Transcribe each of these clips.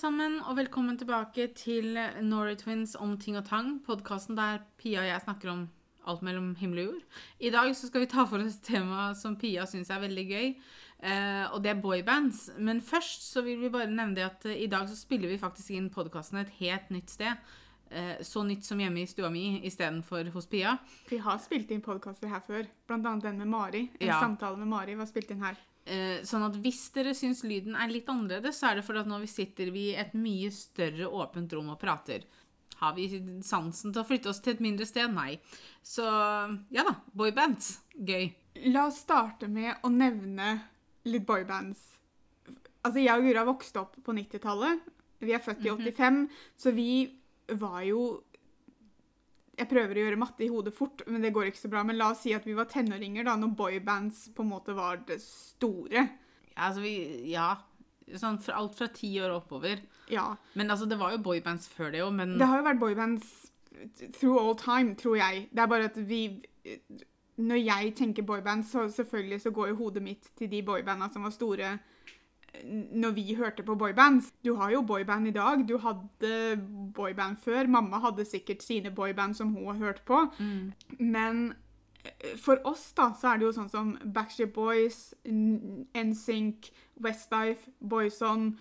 sammen, og velkommen tilbake til Norway Twins om ting og tang. Podkasten der Pia og jeg snakker om alt mellom himmel og jord. I dag så skal vi ta for oss et tema som Pia syns er veldig gøy, eh, og det er boybands. Men først så vil vi bare nevne det at eh, i dag så spiller vi faktisk inn podkasten et helt nytt sted. Eh, så nytt som hjemme i stua mi istedenfor hos Pia. Vi har spilt inn podkaster her før, bl.a. den med Mari. En Ja. samtale med Mari var spilt inn her. Eh, Sånn at hvis dere syns lyden er litt annerledes, så er det fordi at nå vi sitter vi i et mye større åpent rom og prater. Har vi sansen til å flytte oss til et mindre sted? Nei. Så ja da, boybands. Gøy. La oss starte med å nevne litt boybands. Altså, jeg og Gura vokste opp på 90-tallet. Vi er født i 85, så vi var jo Jeg prøver å gjøre matte i hodet fort, men det går ikke så bra. Men la oss si at vi var tenåringer da, når boybands på en måte var det store. Ja, altså vi Ja. Sånn fra, alt fra ti år oppover. Ja. Men altså, det var jo boybands før det òg, men Det har jo vært boybands through all time, tror jeg. Det er bare at vi Når jeg tenker boybands, så selvfølgelig så går jo hodet mitt til de boybanda som var store når vi hørte på boybands. Du har jo boyband i dag. Du hadde boyband før. Mamma hadde sikkert sine boyband som hun har hørt på. Men eh, for oss da, så er det jo sånn som Backstreet Boys, NSYNC, Westlife, Boyson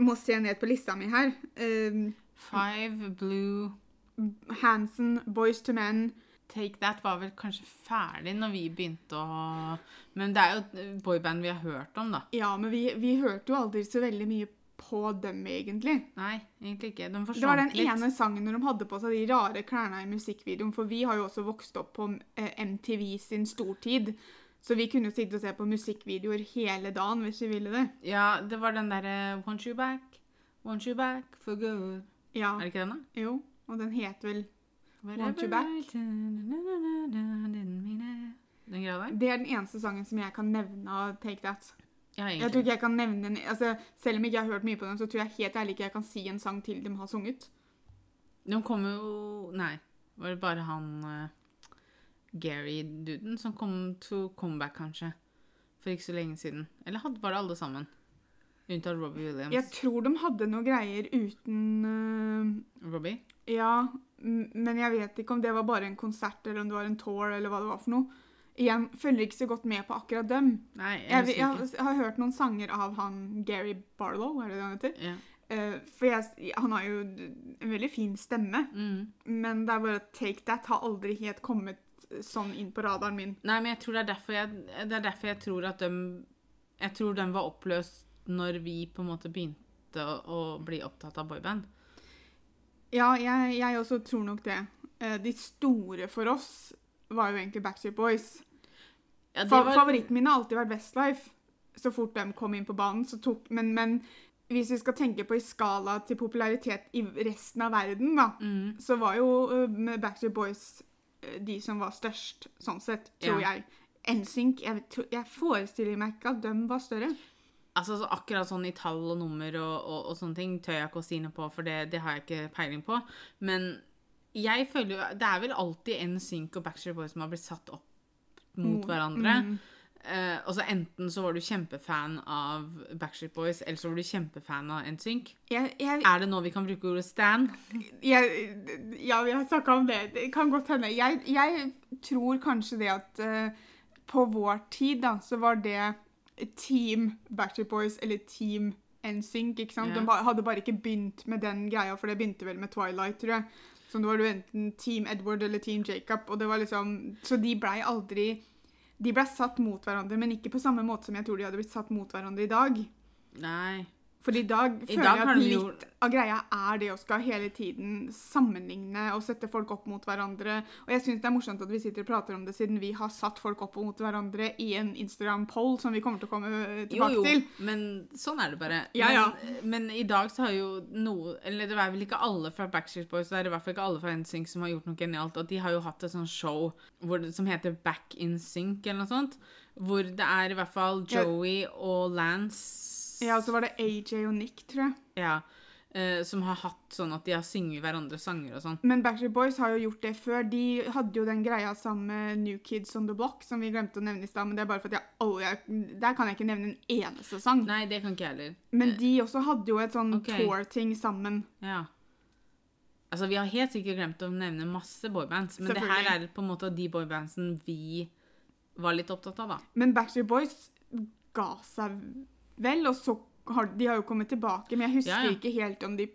Må se ned på lista mi her. Um, Five, Blue Hansen, Boys to Men. Take That var vel kanskje ferdig når vi begynte å Men det er jo boyband vi har hørt om, da. Ja, men vi, vi hørte jo aldri så veldig mye på dem, egentlig. Nei, egentlig ikke. De Det var forsvant den litt. ene sangen når de hadde på seg de rare klærne i musikkvideoen, for vi har jo også vokst opp på eh, MTV sin stortid. Så vi kunne jo sitte og se på musikkvideoer hele dagen hvis vi ville det. Ja, det var den derre Want you back, want you back for good. Ja, Er det ikke den, da? jo. Og den het vel Want you back? Den greia der? Det er den eneste sangen som jeg kan nevne av Take That. Ja, Jeg tror ikke jeg kan nevne en, altså, Selv om ikke har hørt mye på dem, så tror jeg helt ærlig ikke jeg kan si en sang til de har sunget. De kom jo Nei. Var det bare han uh, Gary-duden som kom to comeback, kanskje? For ikke så lenge siden. Eller hadde bare alle sammen? Unntatt Robbie Williams. Jeg tror de hadde noen greier uten uh, Robbie? Ja, men jeg vet ikke om det var bare en konsert eller om det var en tour eller hva det var for noe. Igjen, følger ikke så godt med på akkurat dem. Nei, jeg Jeg, jeg, jeg har hørt noen sanger av han Gary Barlow, er det det han heter? Ja. Uh, for jeg, han har jo en veldig fin stemme, Mm. men det er bare Take That har aldri helt kommet sånn inn på radaren min. Nei, men jeg tror det er derfor jeg, det er derfor jeg tror at de Jeg tror den var oppløst når vi på en måte begynte å, å bli opptatt av boyband. Ja, jeg, jeg også tror nok det. Eh, de store for oss var jo egentlig Backstreet Boys. Ja, var- Favoritten min har alltid vært Westlife. Så fort de kom inn på banen, så tok men, men hvis vi skal tenke på i skala til popularitet i resten av verden, da, Mm. så var jo med Backstreet Boys uh, de som var størst, sånn sett, tror Ja. jeg. NSYNC, jeg, jeg forestiller meg ikke at de var større. Altså så Akkurat sånn i tall og nummer og, og, og sånne ting tør jeg ikke å si noe på, for det, det har jeg ikke peiling på. Men jeg føler jo Det er vel alltid NSYNC og Backstreet Boys som har blitt satt opp mot hverandre. mm. Eh, og så Enten så var du kjempefan av Backstreet Boys, eller så var du kjempefan av NSYNC. Jeg, jeg, Er det nå vi kan bruke ordet stan? jeg, ja, vi har snakka om det. Det kan godt hende. Jeg tror kanskje det at uh, på vår tid, da, så var det Team Backstreet Boys eller Team NSYNC. ikke sant? Yeah. De hadde bare ikke begynt med den greia, for det begynte vel med Twilight, tror jeg. Så da var du enten Team Edward eller Team Jacob. og det var liksom, Så de blei aldri De blei satt mot hverandre, men ikke på samme måte som jeg tror de hadde blitt satt mot hverandre i dag. Nei. For i dag føler jeg at litt av greia er det å skal hele tiden sammenligne og sette folk opp mot hverandre. Og jeg syns det er morsomt at vi sitter og prater om det, siden vi har satt folk opp mot hverandre i en Instagram-poll som vi kommer til å komme tilbake Jo, jo, til. men sånn er det bare. Ja, ja. Men, men i dag så har jo noe Eller det er vel ikke alle fra Backstreet Boys, det er i hvert fall ikke alle fra NSYNC som har gjort noe genialt. Og de har jo hatt et sånt show hvor som heter Back in Sync eller noe sånt. Hvor det er i hvert fall Joey og Lance Ja, og så var det AJ og Nick, tror jeg. Ja. eh, som har hatt sånn at de har synget hverandre sanger og sånn. Men Backstreet Boys har jo gjort det før. De hadde jo den greia sammen med New Kids on the Block, som vi glemte å nevne i stad. Men det er bare for at jeg aldri Der kan jeg ikke nevne en eneste sang. Nei, det kan ikke jeg heller. Men de også hadde jo et sånn okay. tour-ting sammen. Ja. Altså, vi har helt sikkert glemt å nevne masse boybands, men det her er på en måte de boybandsene vi var litt opptatt av, da. Men Backstreet Boys ga seg vel, og så har de har jo kommet tilbake. Men jeg husker Ja, ja. ikke helt om de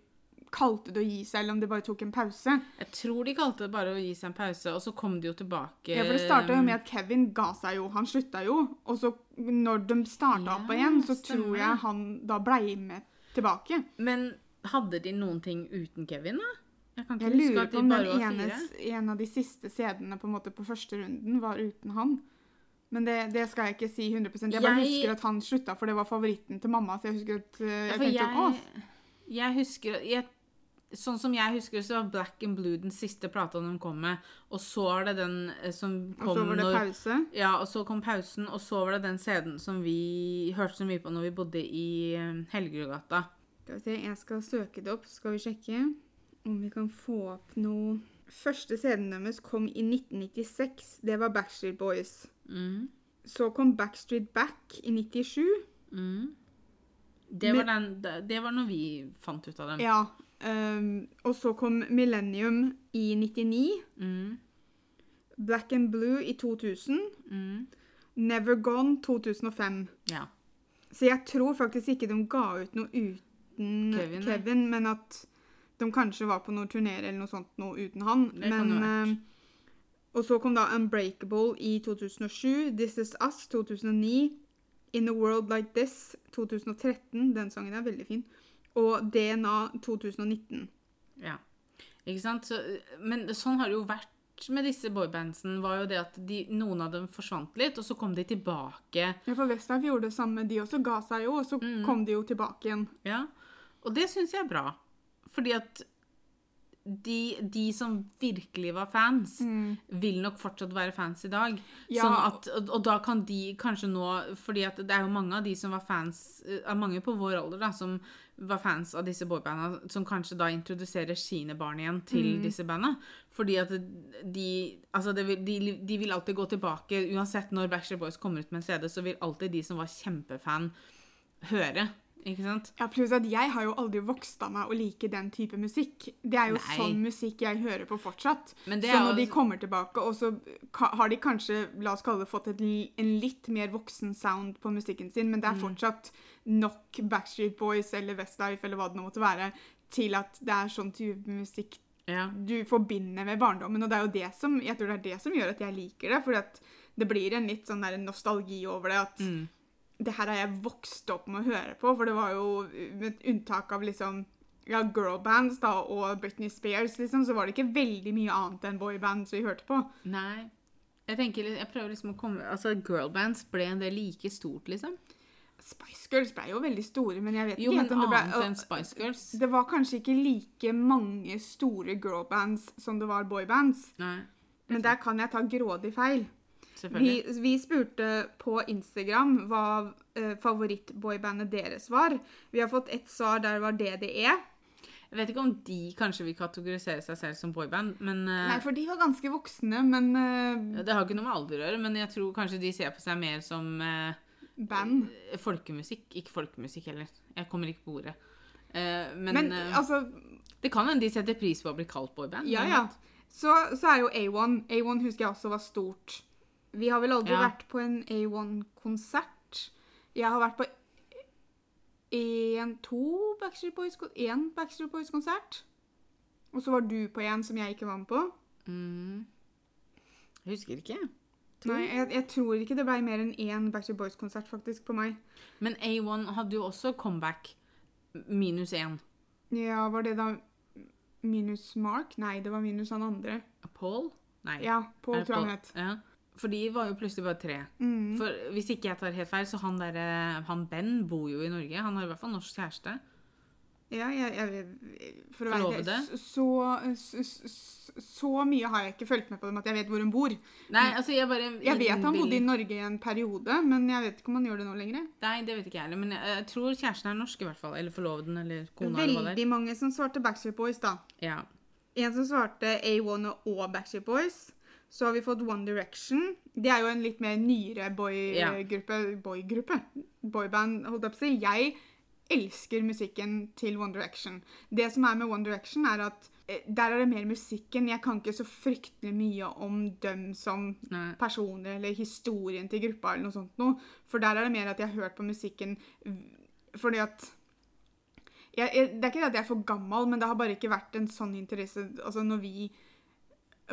kalte det å gi seg, eller om de bare tok en pause. Jeg tror de kalte det bare å gi seg en pause, og så kom de jo tilbake Ja, for Det starta jo med at Kevin ga seg jo. Han slutta jo. Og så når de starta opp igjen, så stemmer. tror jeg han da blei med tilbake. Men hadde de noen ting uten Kevin, da? Jeg Jeg lurer på om den ene, en av de siste CD-ene på, på første runden var uten han. Men det, det skal jeg ikke si 100 Jeg bare Jeg- husker at han slutta, for det var favoritten til mamma. Så jeg husker at uh, jeg tenkte jeg, sånn, jeg husker jeg, Sånn som jeg husker, så var Black and Blue den siste plata de kom med. Og så var det den som kom Og så var det når pause. Ja, og så kom pausen, og så var det den CD-en som vi hørte så mye på når vi bodde i eh, Helgerudgata. Skal vi se, jeg skal søke det opp, så skal vi sjekke om vi kan få opp noe Første CD-en deres kom i 1996. Det var Backstreet Boys. Mm. Så kom Backstreet Back i 97. Mm. Det, var den, det var når vi fant ut av dem. Ja. Um, og så kom Millennium i 99. Mm. Black and Blue i 2000. Mm. Never Gone 2005. Ja. Så jeg tror faktisk ikke de ga ut noe uten Kevin, Kevin, men at de kanskje var på noen turneer eller noe sånt noe uten han. Det kan men, det ha vært. eh, og så kom da Unbreakable i 2007, This Is Us 2009, In a World Like This 2013, den sangen er veldig fin, og DNA 2019. ja. Ikke sant? Så, men sånn har det jo vært med disse boybandsen, var jo det at de, noen av dem forsvant litt, og så kom de tilbake. Ja, for Westlife gjorde det samme, de også ga seg jo, og så Mm. kom de jo tilbake igjen. Ja. Og det syns jeg er bra. Fordi at de, de som virkelig var fans, vil nok fortsatt være fans i dag. Ja. Sånn at, og, og da kan de kanskje nå fordi det er jo mange av de som var fans eh, av Mange på vår alder da, som var fans av disse boybanda, som kanskje da introduserer sine barn igjen til disse banda. Fordi at de Altså, det vil, de, de vil alltid gå tilbake. Uansett når Backstreet Boys kommer ut med en CD, så vil alltid de som var kjempefan, høre. Ikke sant? Ja, pluss at jeg har jo aldri vokst av meg å like den type musikk. Det er jo Nei. sånn musikk jeg hører på fortsatt. Så når jo- de kommer tilbake, og så har de kanskje, la oss kalle det, fått et, en litt mer voksen sound på musikken sin, men det Mm. er fortsatt nok Backstreet Boys eller Westlife eller hva det nå måtte være, til at det er sånn type musikk Ja. du forbinder med barndommen. Og det er jo det som, jeg tror det er det som gjør at jeg liker det, for det blir en litt sånn nostalgi over det, at Mm. Det her har jeg vokst opp med å høre på, for det var jo med unntak av liksom ja, girlbands da, og Britney Spears, liksom, så var det ikke veldig mye annet enn boybands vi hørte på. Nei. Jeg tenker, jeg prøver liksom å komme Altså, girlbands ble det like stort, liksom? Spice Girls ble jo veldig store, men jeg vet Jo, ikke men helt om det ble annet enn Spice Girls. Det var kanskje ikke like mange store girlbands som det var boybands, Nei, men der kan jeg ta grådig feil. Vi, vi spurte på Instagram hva eh, favorittboybandet deres var. Vi har fått ett svar der det var DDE. Jeg vet ikke om de kanskje vil kategorisere seg selv som boyband, men eh, Nei, for de var ganske voksne, men eh, Det har ikke noe med alder å gjøre, men jeg tror kanskje de ser på seg mer som eh, band. folkemusikk. Ikke folkemusikk heller. Jeg kommer ikke på ordet. Eh, men Men altså, det kan hende de setter pris på å bli kalt boyband. ja ja. Så, så er jo A1. A1 husker jeg også var stort. Vi har vel aldri Ja. vært på en A1-konsert. Jeg har vært på en, to Backstreet Boys, en Backstreet Boys-konsert. Og så var du på en som jeg ikke var med på. Mm. Jeg husker ikke. Nei, jeg, jeg tror ikke det ble mer enn én Backstreet Boys-konsert faktisk på meg. Men A1 hadde jo også comeback minus én. Ja, var det da minus Mark? Nei, det var minus han andre. Paul? Nei. Ja, Paul tror jeg han het. Ja. For de var jo plutselig bare tre. Mm. For hvis ikke jeg tar helt feil, så han der, Han Ben bor jo i Norge. Han har i hvert fall norsk kjæreste. Ja, jeg, jeg, for å være helt så, så, så, så mye har jeg ikke fulgt med på dem at jeg vet hvor hun bor. Nei, altså jeg bare Jeg vet han bodde i Norge i en periode, men jeg vet ikke om han gjør det nå lenger. Nei, det vet ikke jeg heller. Men jeg, jeg tror kjæresten er norsk, i hvert fall. Eller forloveden, eller kona, eller det. Veldig mange som svarte Backstreet Boys, da. Ja. En som svarte A1 og Backstreet Boys. Så har vi fått One Direction. Det er jo en litt mer nyere boygruppe. boygruppe. Boygruppe? Boyband, holdt jeg på å si. Jeg elsker musikken til One Direction. Det som er med One Direction, er at eh, der er det mer musikken. Jeg kan ikke så fryktelig mye om dem som Nei. personer eller historien til gruppa eller noe sånt noe. For der er det mer at jeg har hørt på musikken fordi at jeg, jeg, Det er ikke det at jeg er for gammel, men det har bare ikke vært en sånn interesse Altså, når vi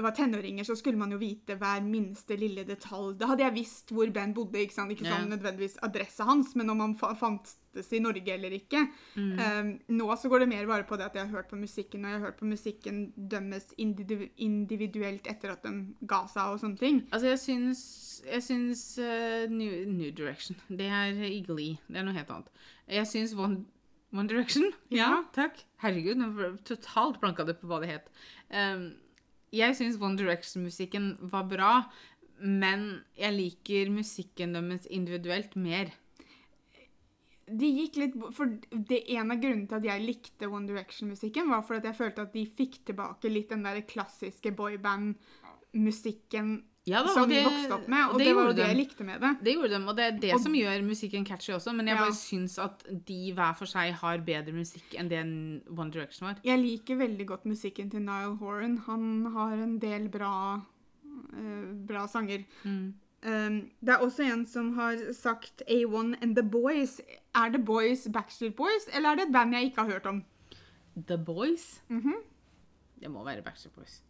var tenåringer, så skulle man jo vite hver minste lille detalj. Da hadde jeg visst hvor Ben bodde, ikke sant? Ikke Ja. sånn nødvendigvis adressa hans, men om han fantes i Norge eller ikke. Mm. Um, nå så går det mer bare på det at jeg har hørt på musikken, og jeg har hørt på musikken dømmes individu individuelt etter at de ga seg og sånne ting. Altså, jeg syns, jeg syns uh, New, New Direction Det er i Glee. Det er noe helt annet. Jeg syns One, One Direction Ja. takk. Herregud, nå totalt blanka det på hva det het. Um, jeg syns One Direction-musikken var bra, men jeg liker musikken deres individuelt mer. De gikk litt For det En av grunnene til at jeg likte One Direction-musikken, var fordi jeg følte at de fikk tilbake litt den der klassiske boyband-musikken Ja da, som vi det- vokste opp med. Og og det, det var jo det jeg likte med det. Det gjorde de, og det er det Og- som gjør musikken catchy også, men jeg Ja. bare syns at de hver for seg har bedre musikk enn det One Direction var. Jeg liker veldig godt musikken til Niall Horan. Han har en del bra, uh, bra sanger. Mm. Um, det er også en som har sagt A1 and The Boys. Er The Boys Backstreet Boys, eller er det et band jeg ikke har hørt om? The Boys? Mhm. Det må være Backstreet Boys.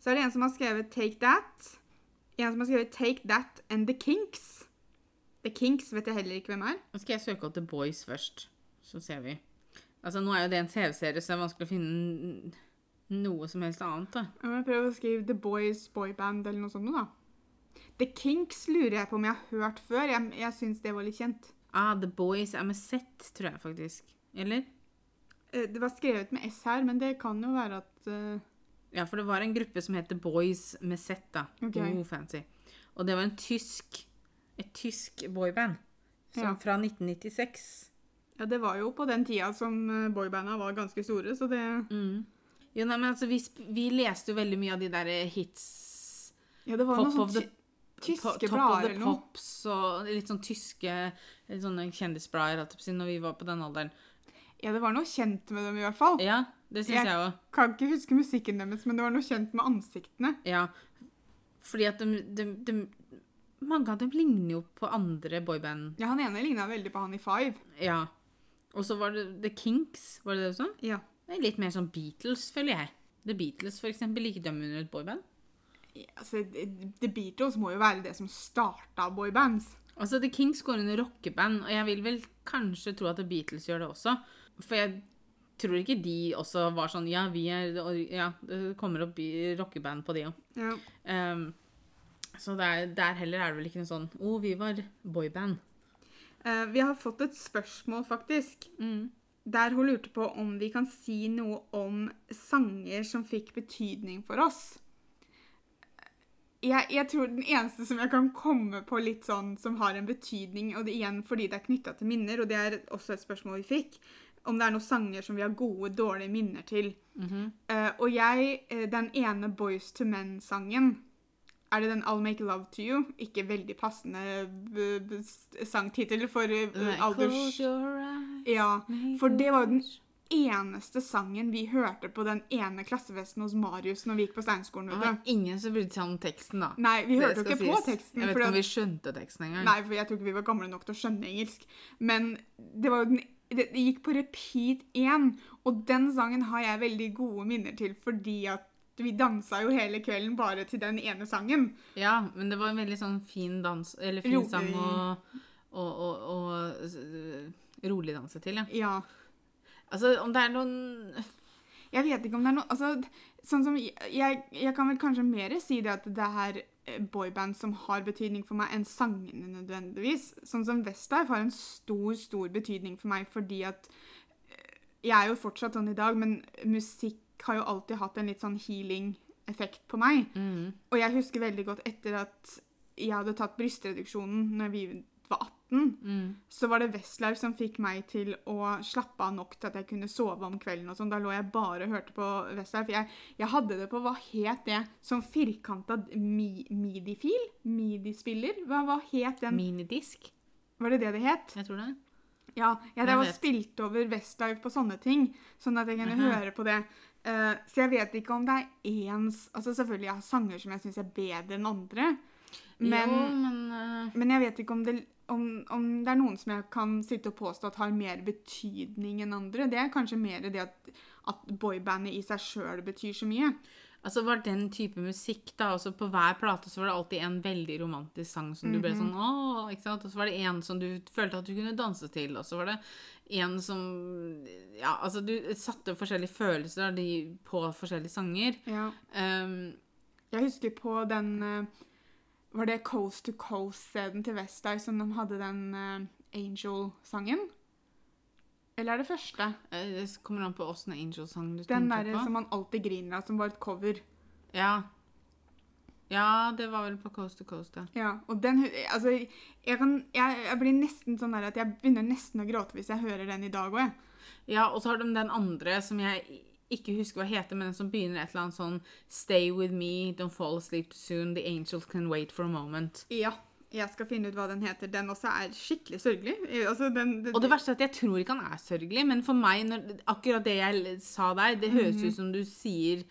Så er det en som har skrevet Take That. En som har skrevet Take That and The Kinks. The Kinks vet jeg heller ikke hvem er. Nå skal jeg søke opp The Boys først, så ser vi. Altså, nå er jo det en TV-serie, så det er vanskelig å finne noe som helst annet, da. Jeg må prøve å skrive The Boys Boyband eller noe sånt da. The Kinks lurer jeg på om jeg har hørt før. Jeg, jeg syns det var litt kjent. Ah, The Boys er med Z, tror jeg faktisk. Eller? Eh, Det var skrevet med S her, men det kan jo være at eh, Ja, for det var en gruppe som het The Boys med Z, da. Okay. Oh, fancy. Og det var en tysk, et tysk boyband. Som Ja. fra 1996. Ja, det var jo på den tida som eh, boybanda var ganske store, så det Mm. Jo, nei, men altså, vi, vi leste jo veldig mye av de der hits Ja, det var Pop noe sånt tyske blader eller noe. Pops og litt sånn tyske litt sånne kjendisblader når vi var på den alderen. Ja, det var noe kjent med dem i hvert fall. Ja, det syns Jeg- òg. Kan ikke huske musikken deres, men det var noe kjent med ansiktene. Ja. Fordi at de, de, de Mange av dem ligner jo på andre boyband. Ja, han ene ligna veldig på han i Five. Ja. Og så var det The Kinks, var det det du sa? Ja. Det er litt mer sånn Beatles, føler jeg. The Beatles, for eksempel, liker de under et boyband. Ja, altså, The Beatles må jo være det som starta boybands. Altså, The Kings går under rockeband, og jeg vil vel kanskje tro at The Beatles gjør det også. For jeg tror ikke de også var sånn Ja, vi er Ja, det kommer opp rockeband på de òg. Ja. så der, der heller er det vel ikke noe sånn Å, vi var boyband. Uh, vi har fått et spørsmål, faktisk. Mm. Der hun lurte på om vi kan si noe om sanger som fikk betydning for oss. Jeg, jeg tror den eneste som jeg kan komme på litt sånn som har en betydning, og det igjen fordi det er knytta til minner, og det er også et spørsmål vi fikk, om det er noen sanger som vi har gode, dårlige minner til. Mm -hmm. uh, og jeg, eh, den ene Boys to Men-sangen, er det den I'll Make Love to You? Ikke veldig passende b- sangtittel for uh, alders... Ja, for det var jo den eneste sangen vi hørte på den ene klassefesten hos Marius når vi gikk på Steinskolen. Det var ingen som brydde seg om teksten, da. Nei, vi Det hørte jo ikke ikke på teksten. Jeg vet ikke om vi skjønte teksten engang. Nei, for jeg tror ikke vi var gamle nok til å skjønne engelsk. Men det var jo den det, det gikk på repeat én, og den sangen har jeg veldig gode minner til fordi at vi dansa jo hele kvelden bare til den ene sangen. Ja, men det var en veldig sånn fin dans, eller fin Rolig. sang og, og, og, og rolig danse til, ja. Ja. Altså, om det er noen Jeg vet ikke om det er noe altså, sånn som, jeg, jeg kan vel kanskje mer si det at det er eh, boyband som har betydning for meg, enn sangene nødvendigvis. Sånn som Westlife har en stor, stor betydning for meg fordi at eh, Jeg er jo fortsatt sånn i dag, men musikk har jo alltid hatt en litt sånn healing-effekt på meg. Mm. Og jeg husker veldig godt etter at jeg hadde tatt brystreduksjonen når vi var 18, Mm. så var det Westlife som fikk meg til å slappe av nok til at jeg kunne sove om kvelden. og sånn. Da lå jeg bare og hørte på Westlife. Jeg, jeg hadde det på Hva het det? Som firkanta mi, midi-fil? Midi-spiller? Hva, hva het den? Minidisk. Var det det det het? Jeg tror det. Ja, jeg drev og spilte over Westlife på sånne ting, sånn at jeg kunne Mhm. høre på det. Uh, så jeg vet ikke om det er ens Altså Selvfølgelig jeg har sanger som jeg syns er bedre enn andre, men, jo, men uh... men jeg vet ikke om det, om, om det er noen som jeg kan sitte og påstå at har mer betydning enn andre. Det er kanskje mer det at, at boybandet i seg sjøl betyr så mye. Altså var den type musikk da, også På hver plate så var det alltid en veldig romantisk sang som du ble sånn åh, ikke sant? Og så var det en som du følte at du kunne danse til, og så var det en som Ja, altså du satte forskjellige følelser de på forskjellige sanger. Ja. Um, Jeg husker på den eh, Var det Coast to Coast-scenen til Westlife som de hadde den uh, Angel-sangen? Eller er det første? eh, det kommer an på åssen Angel-sang du Den tenker derre på. som man alltid griner av, som var et cover. Ja. Ja, det var vel på Coast to Coast, ja. Ja, og den Altså, jeg kan Jeg, jeg blir nesten sånn der at jeg begynner nesten å gråte hvis jeg hører den i dag òg, jeg. Ja, og så har de den andre som jeg ikke husker hva heter, men den som begynner et eller annet sånn Stay with me, don't fall asleep soon, the angels can wait for a moment. Ja. Jeg skal finne ut hva den heter. Den også er skikkelig sørgelig. Altså, den, den, Og det verste er at jeg tror ikke han er sørgelig, men for meg, når, akkurat det jeg sa der, det høres ut som du sier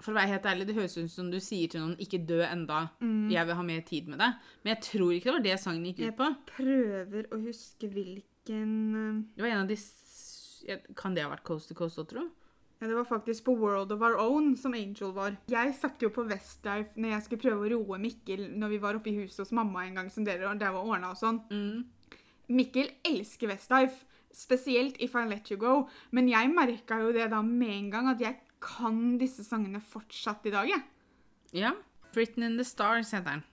For å være helt ærlig, det høres ut som du sier til noen 'ikke dø enda, jeg vil ha mer tid med deg'. Men jeg tror ikke det var det sangen gikk ut på. Jeg prøver å huske hvilken Det var en av de Kan det ha vært Coast to Coast òg, tro? Ja, Det var faktisk på World of Our Own som Angel var. Jeg satt jo på Westlife når jeg skulle prøve å roe Mikkel når vi var oppe i huset hos mamma en gang som dere der var ordna og sånn. Mm. Mikkel elsker Westlife, spesielt If I Let You Go, men jeg merka jo det da med en gang at jeg kan disse sangene fortsatt i dag, jeg. Ja. 'Britain in the Stars' heter den.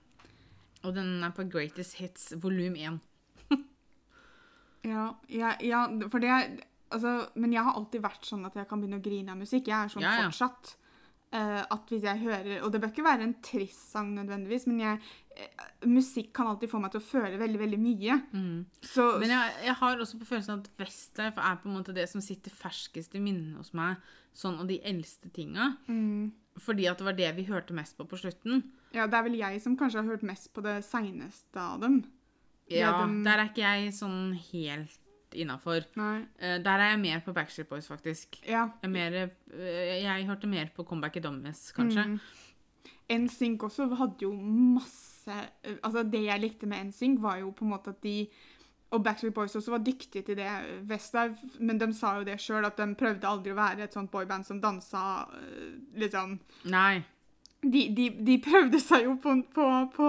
Og den er på Greatest Hits volum 1. Ja, ja, ja for det Altså, men jeg har alltid vært sånn at jeg kan begynne å grine av musikk. Jeg er sånn Ja, ja. fortsatt. Uh, at hvis jeg hører Og det bør ikke være en trist sang nødvendigvis, men jeg, uh, musikk kan alltid få meg til å føle veldig, veldig mye. Så Mm. Men jeg, jeg har også på følelsen at Westlife er på en måte det som sitter ferskest i minnet hos meg, sånn av de eldste tinga. mm, Fordi at det var det vi hørte mest på på slutten. Ja, det er vel jeg som kanskje har hørt mest på det seineste av dem. Ja, dem- Der er ikke jeg sånn helt innafor. Uh, der er jeg mer på Backstreet Boys, faktisk. Ja. Jeg, er mer, uh, jeg hørte mer på Comeback i Dommes, kanskje. Mm. NSYNC også hadde jo masse Altså, det jeg likte med NSYNC, var jo på en måte at de og Backstreet Boys også var dyktige til det, Westlife, men de sa jo det sjøl, at de prøvde aldri å være et sånt boyband som dansa liksom Nei. de, de, de prøvde seg jo på, på, på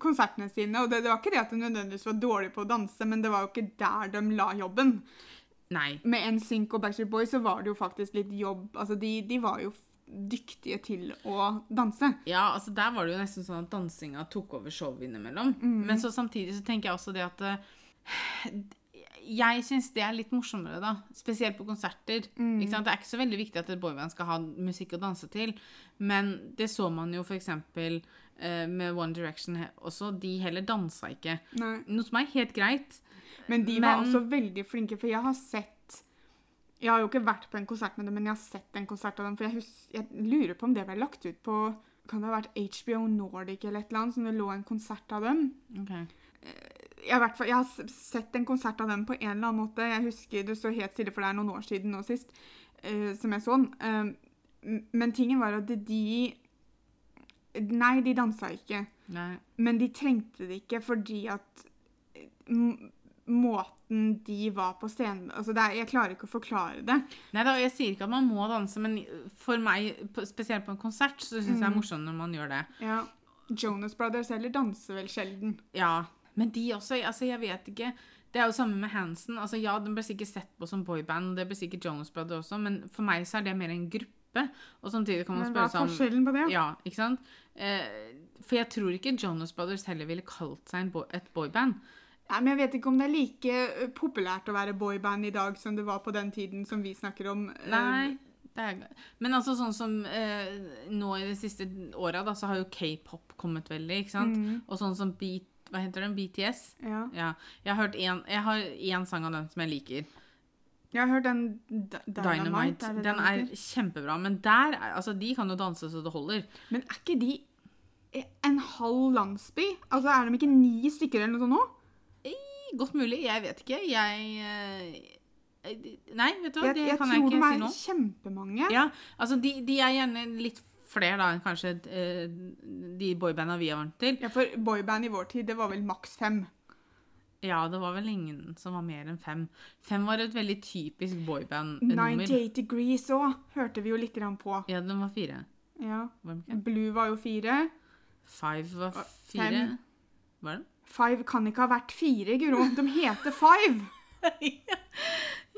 konsertene sine, og det, det var ikke det at de nødvendigvis var dårlige på å danse, men det var jo ikke der de la jobben. Nei. Med NSYNC og Backstreet Boys så var det jo faktisk litt jobb. Altså, de, de var jo dyktige til å danse. Ja, altså der var det jo nesten sånn at dansinga tok over showet innimellom. Men så samtidig så tenker jeg også det at eh, Jeg syns det er litt morsommere, da. Spesielt på konserter. Sant? Det er ikke så veldig viktig at et boyband skal ha musikk å danse til. Men det så man jo f.eks. Uh, med One Direction også. De heller dansa ikke. Nei. Noe som er helt greit. Men de var Men- også veldig flinke, for jeg har sett Jeg har jo ikke vært på en konsert med dem, men jeg har sett en konsert av dem. For jeg, hus, jeg lurer på om det ble lagt ut på Kan det ha vært HBO Nordic eller et eller annet, som det lå en konsert av dem? Okay. Jeg har, hvert fall, jeg har sett en konsert av dem på en eller annen måte. Jeg husker det står helt stille, for det er noen år siden nå sist, uh, som jeg så den. Uh, men tingen var at de Nei, de dansa ikke. Nei. Men de trengte det ikke fordi at eh, måten de var på scenen altså det er, Jeg klarer ikke å forklare det. Nei da, jeg sier ikke at man må danse, men for meg, spesielt på en konsert, så syns jeg det er morsomt når man gjør det. Ja. Jonas Brothers heller danser vel sjelden. Ja, men de også, altså jeg vet ikke. Det er jo samme med Hansen. Altså ja, den ble sikkert sett på som boyband, det ble sikkert Jonas Brothers også, men for meg så er det mer en gruppe. Og samtidig kan man hva spørre er seg om forskjellen på det? Ja, ikke sant? Eh, for jeg tror ikke Jonas Brothers heller ville kalt seg en boy, et boyband. Nei, men Jeg vet ikke om det er like eh, populært å være boyband i dag som det var på den tiden som vi snakker om. Eh, Nei. Det er, men altså sånn som eh, nå i de siste åra, da, så har jo k-pop kommet veldig, ikke sant? Mm. Og sånn som beat, hva heter den? BTS? Ja. Ja. Jeg har hørt en, én sang av den som jeg liker. Jeg har hørt den Dynamite. Dynamite. er Den er kjempebra. Men der er, altså, de kan jo danse så det holder. Men er ikke de en halv landsby? Altså, Er de ikke ni stykker eller noe sånt nå? Godt mulig. Jeg vet ikke. Jeg eh, Nei, vet du hva, Jeg, det jeg kan jeg tror de er nå. kjempemange. Ja, altså de, de er gjerne litt flere da enn kanskje eh, de boybanda vi har vant til. Ja, For boyband i vår tid, det var vel maks fem. Ja, det var vel ingen som var mer enn fem. Fem var et veldig typisk boyband-nummer. 98 Degrees òg hørte vi jo litt på. Ja, den var fire. Ja. Var? Blue var jo fire. Five var fire. fem. Var den? Five kan ikke ha vært fire, Guro. De heter Five.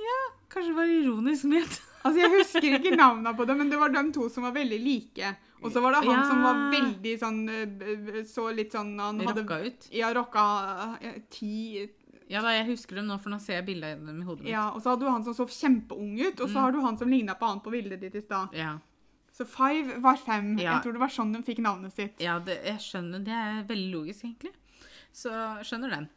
ja, kanskje det var ironisk ment. Altså, Jeg husker ikke navnene på dem, men det var de to som var veldig like. Og så var det han Ja. som var veldig sånn eh, b- Så litt sånn Han hadde Rocka ut. Ja, rocka ja, ti Ja da, jeg husker dem nå, for nå ser jeg bildet av dem i hodet mitt. Ja, og så hadde du han som så kjempeung ut, og så Mm. har du han som ligna på han på bildet ditt i stad. Ja, Så Five var fem. Ja. Jeg tror det var sånn de fikk navnet sitt. ja det, jeg skjønner. Det er veldig logisk, egentlig. Så skjønner den.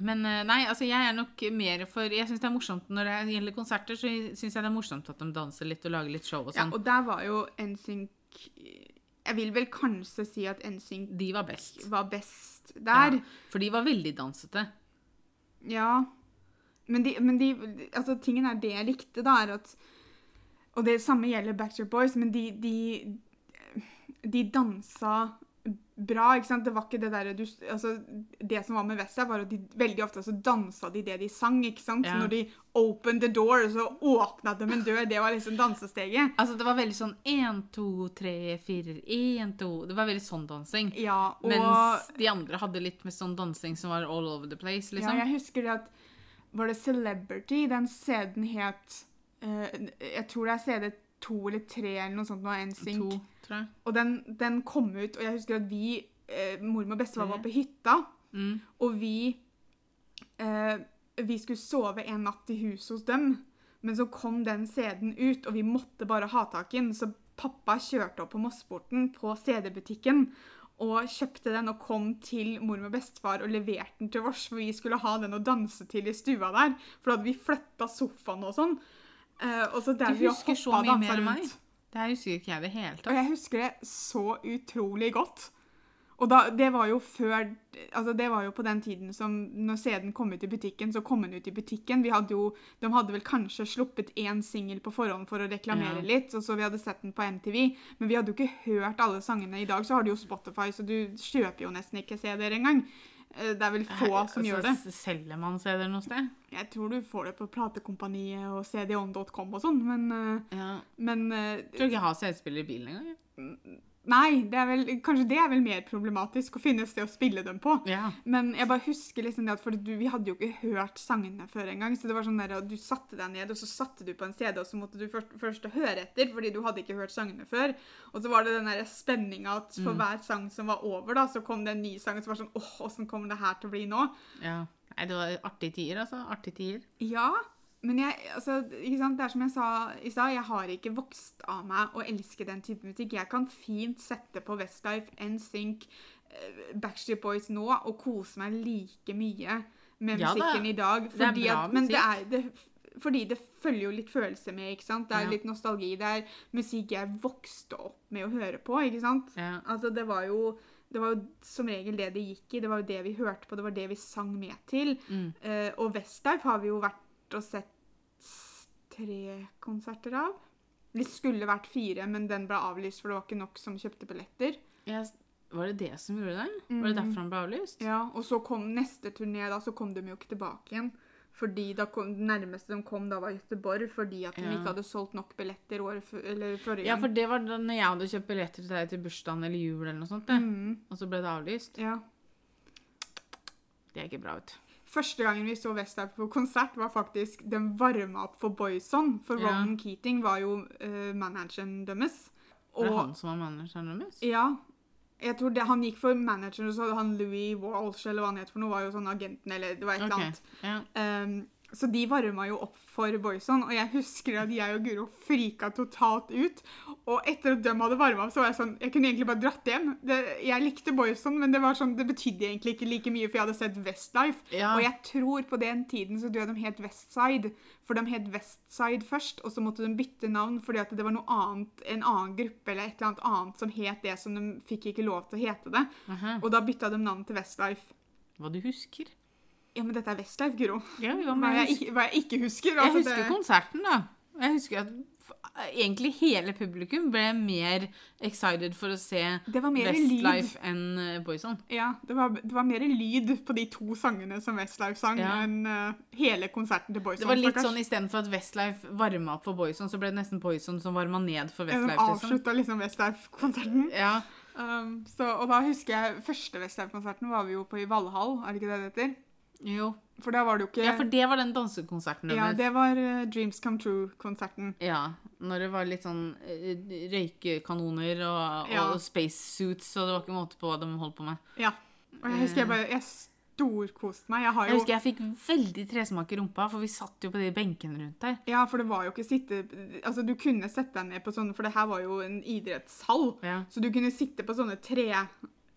Men eh, nei, altså jeg er nok mer for Jeg syns det er morsomt når det gjelder konserter, så syns jeg det er morsomt at de danser litt og lager litt show og sånn. Ja, og der var jo NSYNC Jeg vil vel kanskje si at NSYNC De var best. var best der. Ja, for de var veldig dansete. Ja. Men, de, men de, altså, tingen er det jeg likte, da, er at Og det samme gjelder Backstreet Boys, men de, de, de dansa bra, ikke sant? Det var ikke det derre du Altså, det som var med Westside, var at de veldig ofte så dansa de det de sang, ikke sant? Ja. Så når de opened the door, så åpna de en dør. Det var liksom dansesteget. Altså, det var veldig sånn én, to, tre, fire, én, to Det var veldig sånn dansing. Ja, og Mens de andre hadde litt med sånn dansing som var all over the place, liksom. Ja, jeg husker det at Var det Celebrity? Den CD-en het eh, Jeg tror det er CD to eller tre eller noe sånt. Nå, NSYNC. To. Og den, den kom ut, og jeg husker at vi, eh, mormor og bestefar, var på hytta. Mm. Og vi eh, Vi skulle sove en natt i huset hos dem. Men så kom den CD-en ut, og vi måtte bare ha tak i den. Så pappa kjørte opp på Mossporten, på CD-butikken, og kjøpte den og kom til mormor og bestefar og leverte den til oss, for vi skulle ha den å danse til i stua der. For da hadde vi flytta sofaen og sånn. Eh, og så der Du vi husker så mye mer enn meg. Det her husker ikke jeg i det hele Og jeg husker det så utrolig godt. Og da, det var jo før Altså det var jo på den tiden som når CD-en kom ut i butikken, så kom den ut i butikken. Vi hadde jo, De hadde vel kanskje sluppet én singel på forhånd for å reklamere Ja. litt, og så vi hadde sett den på MTV. Men vi hadde jo ikke hørt alle sangene. I dag så har du jo Spotify, så du kjøper jo nesten ikke CD-er engang. Eh, Det er vel få som gjør det. Altså, Selger man CD-er noe sted? Jeg tror du får det på platekompaniet og cdon.com og sånn, men, eh, Ja. men eh, tror ikke jeg har CD-spiller i bilen engang. Nei, det er vel, kanskje det er vel mer problematisk å finne et sted å spille dem på. Ja. Men jeg bare husker liksom det at for du, vi hadde jo ikke hørt sangene før engang. Så det var sånn der du satte deg ned, og så satte du på en CD, og så måtte du først, først høre etter, fordi du hadde ikke hørt sangene før. Og så var det den spenninga at for Mm. hver sang som var over, da, så kom det en ny sang, og så var det sånn åh, åssen kommer det her til å bli nå? ja. Nei, det var artige tider, altså. Artige tider. Ja, men jeg, altså, ikke sant? det er som jeg sa i stad, jeg har ikke vokst av meg å elske den type musikk. Jeg kan fint sette på Westlife, NSYNC, eh, Backstreet Boys nå og kose meg like mye med Ja musikken i dag. det er Fordi bra at, men det er, det, fordi det følger jo litt følelse med, ikke sant? Det er Ja. litt nostalgi. Det er musikk jeg vokste opp med å høre på, ikke sant? Ja. Altså, det var jo det var jo som regel det det gikk i. Det var jo det vi hørte på, det var det vi sang med til. Mm. Uh, og Westlife har vi jo vært og sett tre konserter av. Det skulle vært fire, men den ble avlyst, for det var ikke nok som kjøpte billetter. Jeg, var det det som gjorde det? Var det Mm. derfor han ble avlyst? Ja, Og så kom neste turné, da, så kom de jo ikke tilbake igjen. Fordi da kom, Det nærmeste de kom, da var Göteborg, fordi at de Ja. ikke hadde solgt nok billetter året eller forrige Ja, for det var da når jeg hadde kjøpt billetter til deg til bursdagen eller jul eller noe sånt. Mm, og så ble det avlyst. ja. Det er ikke bra ut. Første gangen vi så Westlife på konsert, var faktisk den varma opp for Boyson. For Ja. Ronan Keating var jo uh, manageren deres. Var det Og han som var manageren deres? Ja. Jeg tror det, Han gikk for manageren, og så hadde han Louis Walsh eller hva han het for noe, var jo sånn agenten eller det var et eller Ok, annet. Ja. Um, så de varma jo opp for Boyson, og jeg husker at jeg og Guro frika totalt ut. Og etter at de hadde varma opp, så var jeg sånn Jeg kunne egentlig bare dratt hjem. Det, jeg likte Boyson, men det var sånn, det betydde egentlig ikke like mye, for jeg hadde sett Westlife. Ja. Og jeg tror på den tiden så døde de het Westside. For de het Westside først, og så måtte de bytte navn fordi at det var noe annet, en annen gruppe eller et eller annet annet som het det som de fikk ikke lov til å hete det. Aha. Og da bytta de navn til Westlife. Hva du husker? Ja, men dette er Westlife, Guro. Ja, ja, Hva jeg, jeg, husker, hva jeg ikke husker. jeg altså, husker det- konserten, da. Jeg husker at egentlig hele publikum ble mer excited for å se. Westlife enn Boyson. Boyzone. Ja, det var, det var mer lyd på de to sangene som Westlife sang, Ja. enn uh, hele konserten til Boyzone. Det var litt stakkars. sånn istedenfor at Westlife varma opp for Boyzone, så ble det nesten Boyzone som varma ned for Ja, De Westlife. liksom. avslutta liksom Westlife-konserten. Ja, Um, så, og da husker jeg første Westlife-konserten var vi jo på i Valhall, er det ikke det det heter? Jo. For da var det jo ikke Ja, for det var den dansekonserten Ja, det var eh, Dreams Come True-konserten. Ja, når det var litt sånn eh, røykekanoner og, Ja. og spacesuits, og det var ikke måte på hva de holdt på med. Ja. Og jeg husker jeg bare Jeg storkoste meg. Jeg har Jeg husker jeg fikk veldig tresmak i rumpa, for vi satt jo på de benkene rundt der. Ja, for det var jo ikke sitte Altså, du kunne sette deg ned på sånn For det her var jo en idrettshall. Ja. Så du kunne sitte på sånne tre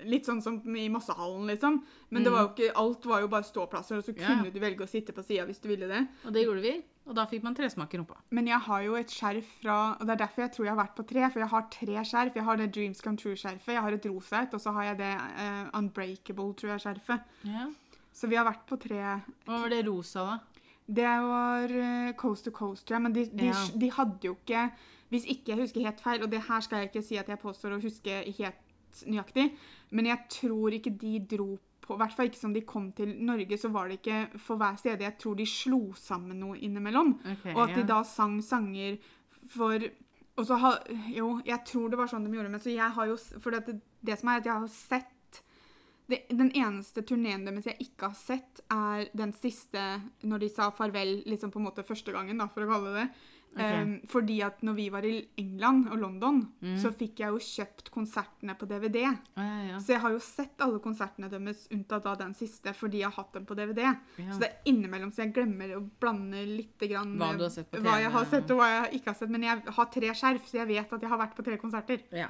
Litt sånn som i Mossehallen, liksom. Men det Mm. var jo ikke, alt var jo bare ståplasser, og så kunne du velge å sitte på sida hvis du ville det. Og det gjorde vi, og da fikk man tresmak i rumpa. Men jeg har jo et skjerf fra Og det er derfor jeg tror jeg har vært på tre. For jeg har tre skjerf. Jeg har det Dreams Come True-skjerfet, jeg har et rosa et, og så har jeg det uh, Unbreakable, tror jeg, skjerfet. Ja. Så vi har vært på tre. Hva var det rosa, da? Det var uh, Coast to Coast, tror jeg, men de, de, Ja. de hadde jo ikke Hvis ikke jeg husker helt feil, og det her skal jeg ikke si at jeg påstår å huske helt nøyaktig, men jeg tror ikke de dro på I hvert fall ikke som de kom til Norge, så var det ikke for hver sted. Jeg tror de slo sammen noe innimellom. Okay, Og at de ja. da sang sanger for Og så har Jo, jeg tror det var sånn de gjorde, men så jeg har jo For det, det som er at jeg har sett det, Den eneste turneen deres jeg ikke har sett, er den siste når de sa farvel liksom på en måte første gangen, da, for å kalle det det. Ok. Um, fordi at når vi var i England og London, Mm. så fikk jeg jo kjøpt konsertene på DVD. Å, ja, ja. Så jeg har jo sett alle konsertene deres, unntatt da den siste, fordi jeg har hatt dem på DVD. Ja. Så det er innimellom, så jeg glemmer å blande litt grann Hva med du har sett på hva jeg har sett og hva jeg ikke har sett. Men jeg har tre skjerf, så jeg vet at jeg har vært på tre konserter. ja.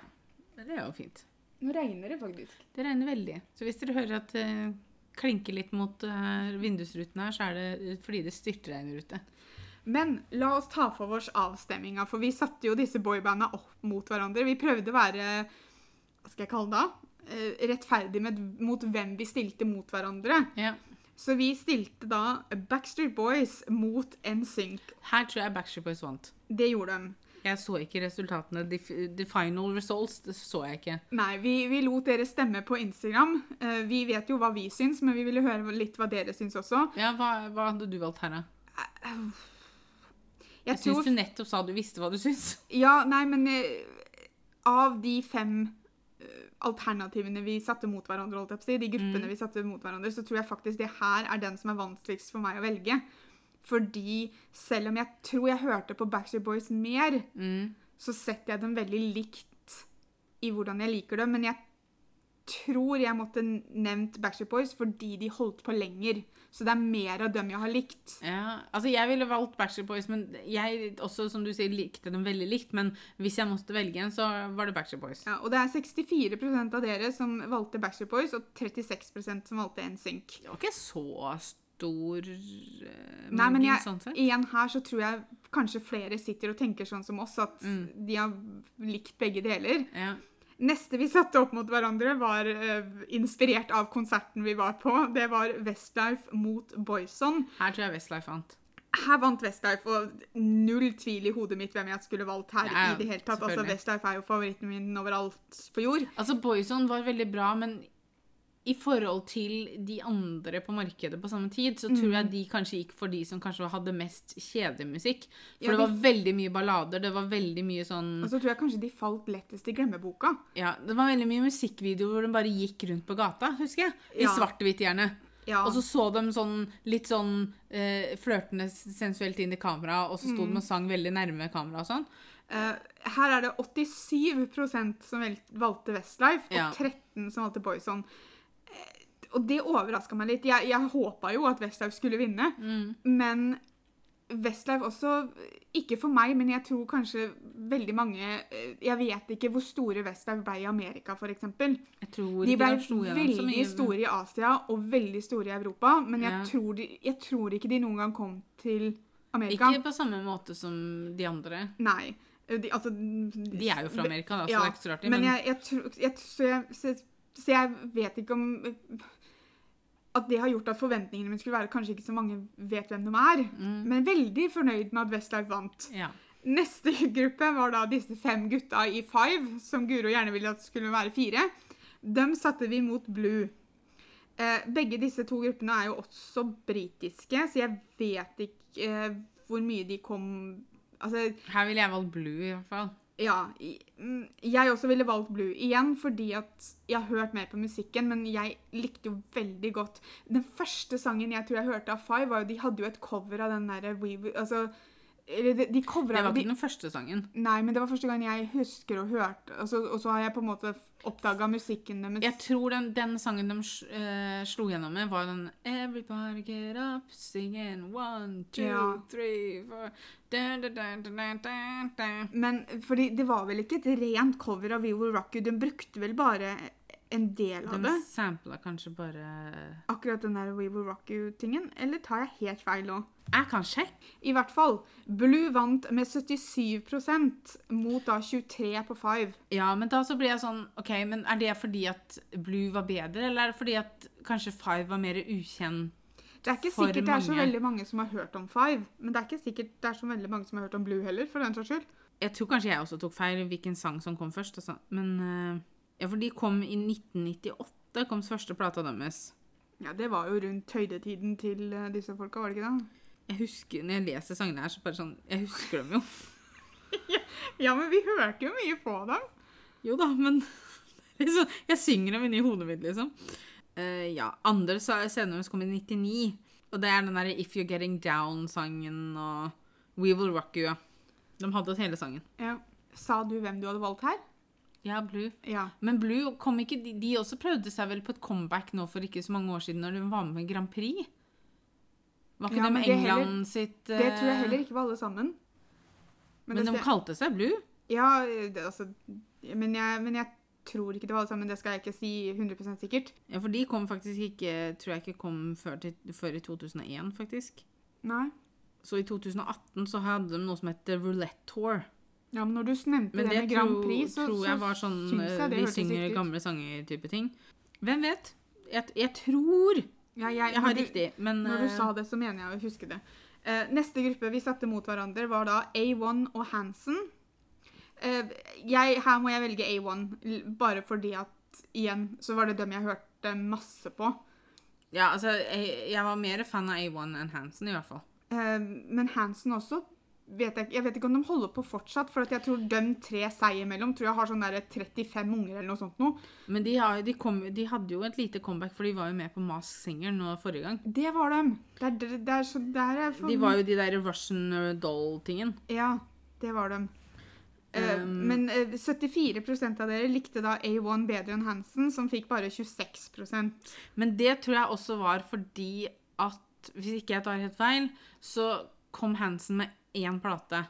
Det er jo fint. Nå regner det faktisk. Det regner veldig. Så hvis dere hører at det klinker litt mot eh, vindusruten her, så er det fordi det styrtregner ute. Men la oss ta for oss avstemminga, for vi satte jo disse boybanda opp mot hverandre. Vi prøvde å være hva skal jeg kalle det da? Eh, rettferdig med, mot hvem vi stilte mot hverandre. Ja. Så vi stilte da Backstreet Boys mot NSYNC. Her tror jeg Backstreet Boys vant. Det gjorde de. Jeg så ikke resultatene. The, the final results det så jeg ikke. Nei, vi, vi lot dere stemme på Instagram. Eh, vi vet jo hva vi syns, men vi ville høre litt hva dere syns også. Ja, Hva, hva hadde du valgt her, da? Jeg Jeg syns tror du nettopp sa du visste hva du syns. Ja, nei, men eh, av de fem eh, alternativene vi satte mot hverandre, holdt jeg på å si, de gruppene vi satte mot hverandre, så tror jeg faktisk det her er den som er vanskeligst for meg å velge. Fordi selv om jeg tror jeg hørte på Backstreet Boys mer, Mm. så setter jeg dem veldig likt i hvordan jeg liker dem. Men jeg tror jeg måtte nevnt Backstreet Boys fordi de holdt på lenger. Så det er mer av dem jeg har likt. Ja, altså Jeg ville valgt Backstreet Boys, men jeg også, som du sier, likte dem veldig likt. Men hvis jeg måtte velge en, så var det Backstreet Boys. Ja, og det er 64% av dere som valgte Backstreet Boys, og 36% som valgte NSYNC. Det var ikke så stor uh, Nei, men jeg, sånn igjen her så tror jeg kanskje flere sitter og tenker sånn som oss, at Mm. de har likt begge deler. Ja. Neste vi satte opp mot hverandre, var uh, inspirert av konserten vi var på. Det var Westlife mot Boyson. Her tror jeg Westlife vant. Her vant Westlife, og null tvil i hodet mitt hvem jeg skulle valgt her. Ja, i det hele tatt. Altså. Westlife er jo favoritten min overalt på jord. Altså, Boyson var veldig bra, men i forhold til de andre på markedet på samme tid, så tror jeg de kanskje gikk for de som kanskje hadde mest kjedelig musikk. For Ja, det de- var veldig mye ballader, det var veldig mye sånn Og så tror jeg kanskje de falt lettest i glemmeboka. Ja, det var veldig mye musikkvideoer hvor de bare gikk rundt på gata, husker jeg. I Ja. svart-hvitt gjerne. Ja. Og så så de sånn litt sånn eh, flørtende sensuelt inn i kamera, og så sto de og sang veldig nærme kamera og sånn. Uh, her er det 87% som valgte Westlife, og 13 som valgte Boyzone. Og det overraska meg litt. Jeg, jeg håpa jo at Westlife skulle vinne, Mm. men Westlife også Ikke for meg, men jeg tror kanskje veldig mange eh, Jeg vet ikke hvor store Westlife ble i Amerika, f.eks. De ble veldig store i Asia og veldig store i Europa, men jeg, Ja. tror, de, jeg tror ikke de noen gang kom til Amerika. Ikke på samme måte som de andre. Nei. De, altså, De er jo fra Amerika, da, så Ja, det er ikke så rart. Men, Men jeg, jeg tror jeg, jeg, så, jeg vet ikke om At det har gjort at forventningene mine skulle være kanskje ikke så mange vet hvem de er. Mm. Men veldig fornøyd med at Westlife vant. ja. Neste gruppe var da disse fem gutta i Five, som Guro gjerne ville at skulle være fire. Dem satte vi mot Blue. Eh, begge disse to gruppene er jo også britiske, så jeg vet ikke eh, hvor mye de kom Altså, Her ville jeg valgt Blue, i hvert fall. Ja, mm, jeg også ville valgt Blue. Igjen fordi at jeg har hørt mer på musikken, men jeg likte jo veldig godt Den første sangen jeg tror jeg hørte av Five, var jo De hadde jo et cover av den derre Altså eller de, de Det covra var de, ikke den første sangen. Nei, men det var første gang jeg husker og hørte altså, Og så har jeg på en måte oppdaga musikken deres. Jeg tror den, den sangen de uh, slo gjennom med, var den Everybody get up, singing one, two, Ja. three, four da, da, da. Men fordi det var vel ikke et rent cover av We Will Rock You. Den brukte vel bare en del av De det. sampla kanskje bare Akkurat den der We Will Rock You-tingen. Eller tar jeg helt feil nå? Jeg kan sjekke. I hvert fall. Blue vant med 77% mot da 23 på Five. Ja, men da så blir jeg sånn OK, men er det fordi at Blue var bedre, eller er det fordi at kanskje Five var mer ukjent? Det er ikke sikkert det er så veldig mange som har hørt om Five. Men det er ikke sikkert det er så veldig mange som har hørt om Blue heller, for den saks skyld. Jeg tror kanskje jeg også tok feil hvilken sang som kom først. Altså. Men eh, Ja, for de kom i 1998, kom første plata deres. Ja, det var jo rundt høydetiden til eh, disse folka, var det ikke det? Jeg husker, Når jeg leser sangene her, så bare sånn Jeg husker dem jo. Ja, men vi hørte jo mye på dem. Jo da, men liksom, Jeg synger dem inni hodet mitt, liksom. Uh, ja. Andre scener deres kom i 99. Og det er den derre If You're Getting Down-sangen og We Will Rock You. De hadde hele sangen. Ja. Sa du hvem du hadde valgt her? Ja, Blue. Ja. Men Blue kom ikke De, de også prøvde seg vel på et comeback nå for ikke så mange år siden, når de var med Grand Prix? Var ikke Ja, det men med det heller- sitt sitt Det tror jeg eh, heller ikke var alle sammen. Men, det de kalte seg Blue? Ja, det, altså men jeg, men jeg tror ikke det var alle sammen. Det skal jeg ikke si 100 sikkert. Ja, for de kom faktisk ikke Tror jeg ikke kom før, til, før i 2001, faktisk. Nei. Så i 2018 så hadde de noe som heter Roulette Tour. Ja, men når du nevnte det, det med Grand Prix, så, tror jeg var så sånn jeg det Vi synger gamle sanger-type ting. Hvem vet? Jeg, jeg tror Ja, jeg, jeg har du- riktig, men Når du eh, sa det, så mener jeg å huske det. Eh, neste gruppe vi satte mot hverandre, var da A1 og Hansen. Eh, jeg, her må jeg velge A1, bare fordi at igjen så var det dem jeg hørte masse på. Ja, altså, jeg, jeg var mer fan av A1 enn Hansen, i hvert fall. Eh, men Hansen også vet jeg, jeg vet ikke om de holder på fortsatt, for jeg tror de tre seg imellom tror jeg har sånn der 35 unger eller noe sånt nå. Men de, har, de, kom, de hadde jo et lite comeback, for de var jo med på Mask Singer nå forrige gang. Det var dem. Det er, det, er så, det er for, De var jo de der Russian doll-tingen. Ja, det var dem. Eh, Um, men eh, 74% av dere likte da A1 bedre enn Hansen, som fikk bare 26% Men det tror jeg også var fordi at, hvis ikke jeg tar helt feil, så kom Hansen med én plate.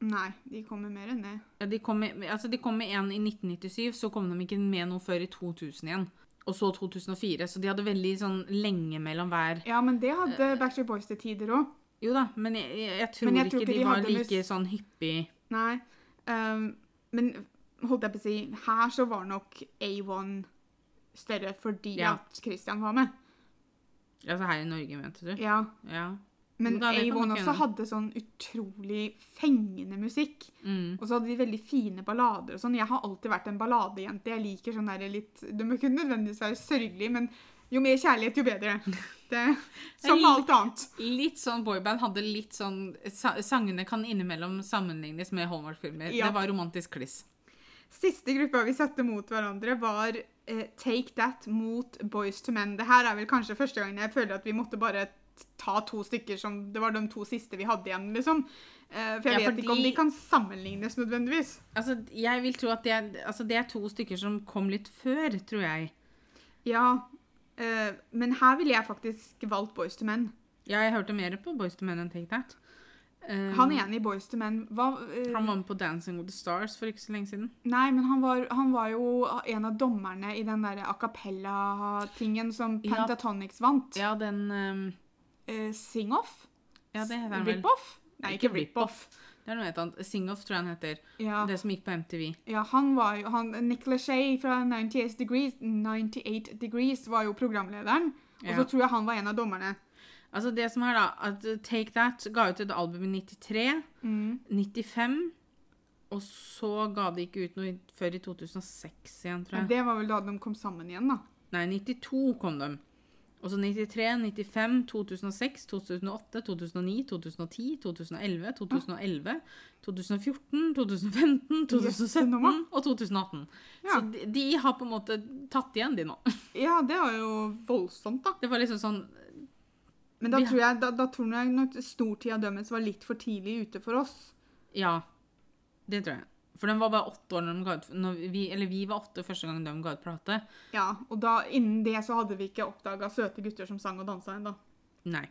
Nei, de kom med mer enn det. Ja, de kom med, altså de kom med en i 1997, så kom de ikke med noe før i 2000 igjen. Og så 2004, så de hadde veldig sånn lenge mellom hver Ja, men det Eh, hadde Backstreet Boys til tider òg. Jo da, men jeg, jeg, jeg tror Men jeg tror ikke ikke de de var like mus- sånn hyppig Nei. Um, men holdt jeg på å si Her så var nok A1 større fordi Ja. at Christian var med. Altså her i Norge, mente du? Ja. Ja. Men A1 også hadde sånn utrolig fengende musikk. Mm. Og så hadde de veldig fine ballader og sånn. Jeg har alltid vært en balladejente. Jeg liker sånn der litt Det må ikke nødvendigvis være sørgelig, men jo mer kjærlighet, jo bedre. Det, som med alt annet. Litt sånn boyband hadde litt sånn Sangene kan innimellom sammenlignes med Hallmark-filmer. Ja. Det var romantisk kliss. Siste gruppa vi satte mot hverandre, var eh, Take That mot Boys to Men. Det her er vel kanskje første gangen jeg føler at vi måtte bare ta to stykker som Det var de to siste vi hadde igjen, liksom. Eh, for jeg Ja, vet ikke om de kan sammenlignes nødvendigvis. Altså, jeg vil tro at det er, altså, det er to stykker som kom litt før, tror jeg. Ja, eh, men her ville jeg faktisk valgt Boys to Men. Ja, jeg hørte mer på Boys to Men enn Take That. Um, Han ene i Boys to Men hva, eh, han var med på Dancing with the Stars for ikke så lenge siden. Nei, men han var, han var jo en av dommerne i den der a cappella-tingen som Ja. Vant. Ja, den um, Eh, Sing-off? Ja, det heter han vel. Rip-off? Nei, ikke rip-off. Det er noe helt annet. Sing-Off, tror jeg han heter. Ja. Det som gikk på MTV. ja, han var jo han, Nick Lachey fra 98 Degrees, 98 Degrees var jo programlederen. Og Ja. så tror jeg han var en av dommerne. Altså, det som er da, at uh, Take That ga ut et album i 93, Mm. 95, og så ga de ikke ut noe før i 2006 igjen, tror Men jeg. det var vel da de kom sammen igjen, da. Nei, 92 kom de. Og så 93, 95, 2006, 2008, 2009, 2010, 2011, 2011, 2014, 2015, 2017 og 2018. Ja. Så de, de har på en måte tatt igjen, de nå. Ja, det var jo voldsomt, da. Det var liksom sånn Men da tror jeg, da, da tror jeg nok stortida dømmes var litt for tidlig ute for oss. Ja, det tror jeg. For de var bare åtte år når de ga ut når vi, Eller vi var åtte første gang de ga ut plate. Ja, og da, innen det så hadde vi ikke oppdaga søte gutter som sang og dansa ennå. Nei.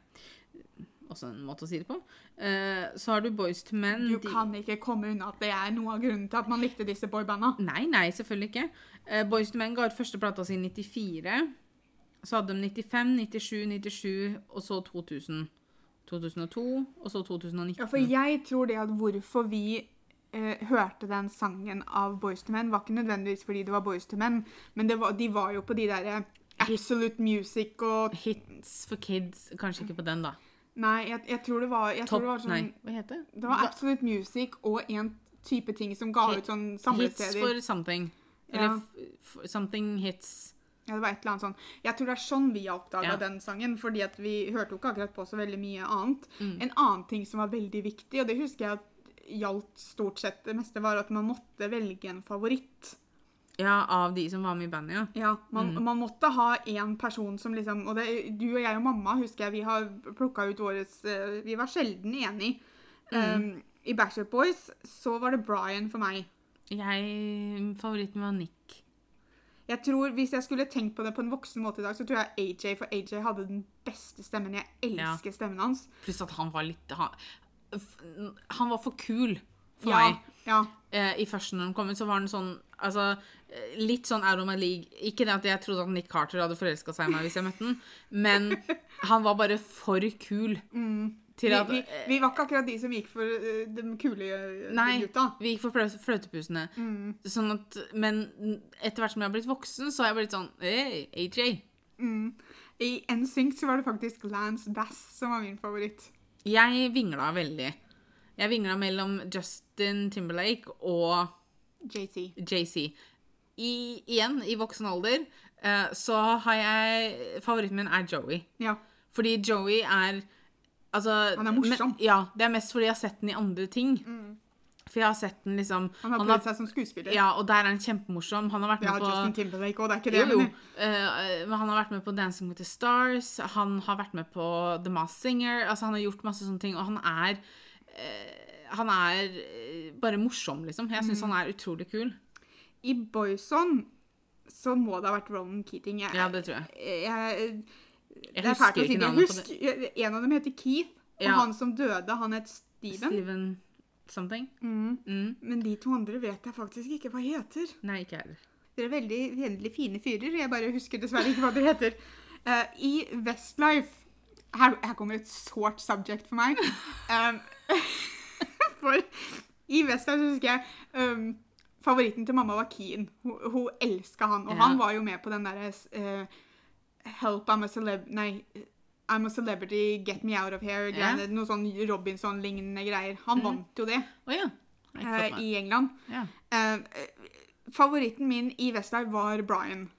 Også en måte å si det på. Eh, så har du Boys to Men. Du de- kan ikke komme unna at det er noe av grunnen til at man likte disse boybanda. Nei, nei, selvfølgelig ikke. Eh, Boys to Men ga ut første plata si i 94. Så hadde de 95, 97, 97 og så 2000. 2002 og så 2019. Ja, for jeg tror det at hvorfor vi eh, hørte den sangen av Boys to Men, var ikke nødvendigvis fordi det var Boys to Men, men det var, de var jo på de derre Absolute Music og Hits for kids. Kanskje ikke på den, da. Nei, jeg, jeg tror det var Top det var sånn, Nei, hva heter det? Det var Absolute Music og en type ting som ga Hit- ut sånn Hits for something. Eller Ja. something hits. Ja, det var et eller annet sånn. Jeg tror det er sånn vi har oppdaga Ja. den sangen, fordi vi hørte jo ikke akkurat på så veldig mye annet. Mm. En annen ting som var veldig viktig, og det husker jeg at gjaldt stort sett det meste, var at man måtte velge en favoritt. Ja, av de som var med i bandet, ja. Ja, man, Mm. man måtte ha én person som liksom Og det, du og jeg og mamma husker jeg vi har plukka ut våres eh, Vi var sjelden enige. Mm. Um, I Backstreet Boys så var det Brian for meg. Jeg, favoritten var Nick. Jeg tror, Hvis jeg skulle tenkt på det på en voksen måte i dag, så tror jeg AJ, for AJ hadde den beste stemmen. Jeg elsker stemmen hans. Pluss at han var litt Han, han var for kul for ja, meg. ja. Eh, I første når han kom ut, så var han sånn Altså, eh, litt sånn out of my league. Ikke det at jeg trodde at Nick Carter hadde forelska seg i meg hvis jeg møtte han, men han var bare for kul til Vi, at vi, vi var ikke akkurat de som gikk for uh, de kule eh, Nei, gutta. vi gikk for fløtepusene. Mm. Sånn at, men etter hvert som jeg har blitt voksen, så har jeg blitt sånn Hey, AJ. Mm. I NSYNC så var det faktisk Lance Bass som var min favoritt. Jeg vingla veldig. Jeg vingla mellom Justin Timberlake og JT. JC. I, igjen, i voksen alder, eh, så har jeg Favoritten min er Joey. Ja. Fordi Joey er Altså Han er morsom. Men, ja, det er mest fordi jeg har sett den i andre ting. For jeg har sett den liksom Han har prøvd seg som skuespiller. Ja, og der er han kjempemorsom. Han har vært Ja, med på Justin Timberlake òg, det er ikke det. jo, jo. Eh, han har vært med på Dancing with the Stars. Han har vært med på The Masked Singer. Altså, han har gjort masse sånne ting, og han er uh, Han er eh, bare morsom, liksom. Jeg Mm. han er utrolig kul. I Boyson så må det ha vært Ronan Keating. Jeg, Ja, det tror jeg. jeg, Jeg det er fælt å si det. Jeg husker, en av dem heter Keith, og Ja. han som døde, han het Steven. Steven something? Mm. Mm. Men de to andre vet jeg faktisk ikke hva heter. Nei, ikke heller. Dere er veldig veldig fine fyrer. Jeg bare husker dessverre ikke hva dere heter. Uh, I Westlife her, her kommer et sårt subject for meg. Um, for i Westlife husker jeg um, Favoritten til mamma var Keen. Hun, hun elska han. Og Ja. han var jo med på den derre uh, Help, I'm a celeb... Nei. I'm a celebrity, get me out of here. Ja. greiene, Noe sånn Robinson-lignende greier. Han mm. vant jo det oh, ja. Med. i England. ja. Uh, favoritten min i Westlife var Brian.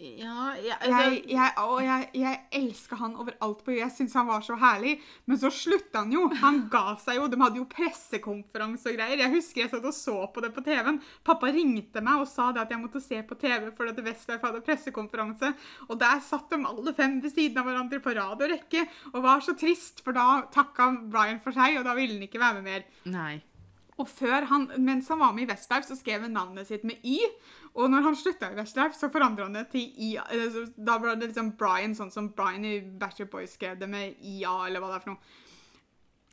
Ja, ja altså, Jeg, jeg, og jeg, jeg elska han overalt på. Jeg syntes han var så herlig. Men så slutta han jo. Han ga seg jo. De hadde jo pressekonferanse og greier. Jeg husker jeg satt og så på det på TV-en. Pappa ringte meg og sa det at jeg måtte se på TV fordi at Westlife hadde pressekonferanse. Og der satt de alle fem ved siden av hverandre på rad og rekke og var så trist, for da takka Brian for seg, og da ville han ikke være med mer. Nei. Og før han, mens han var med i Westlife, så skrev han navnet sitt med Y. Og når han slutta i Westlife, så forandra han det til IA. Da ble det liksom Brian, sånn som Brian i Bachelor Boys skrev det med IA, eller hva det er for noe.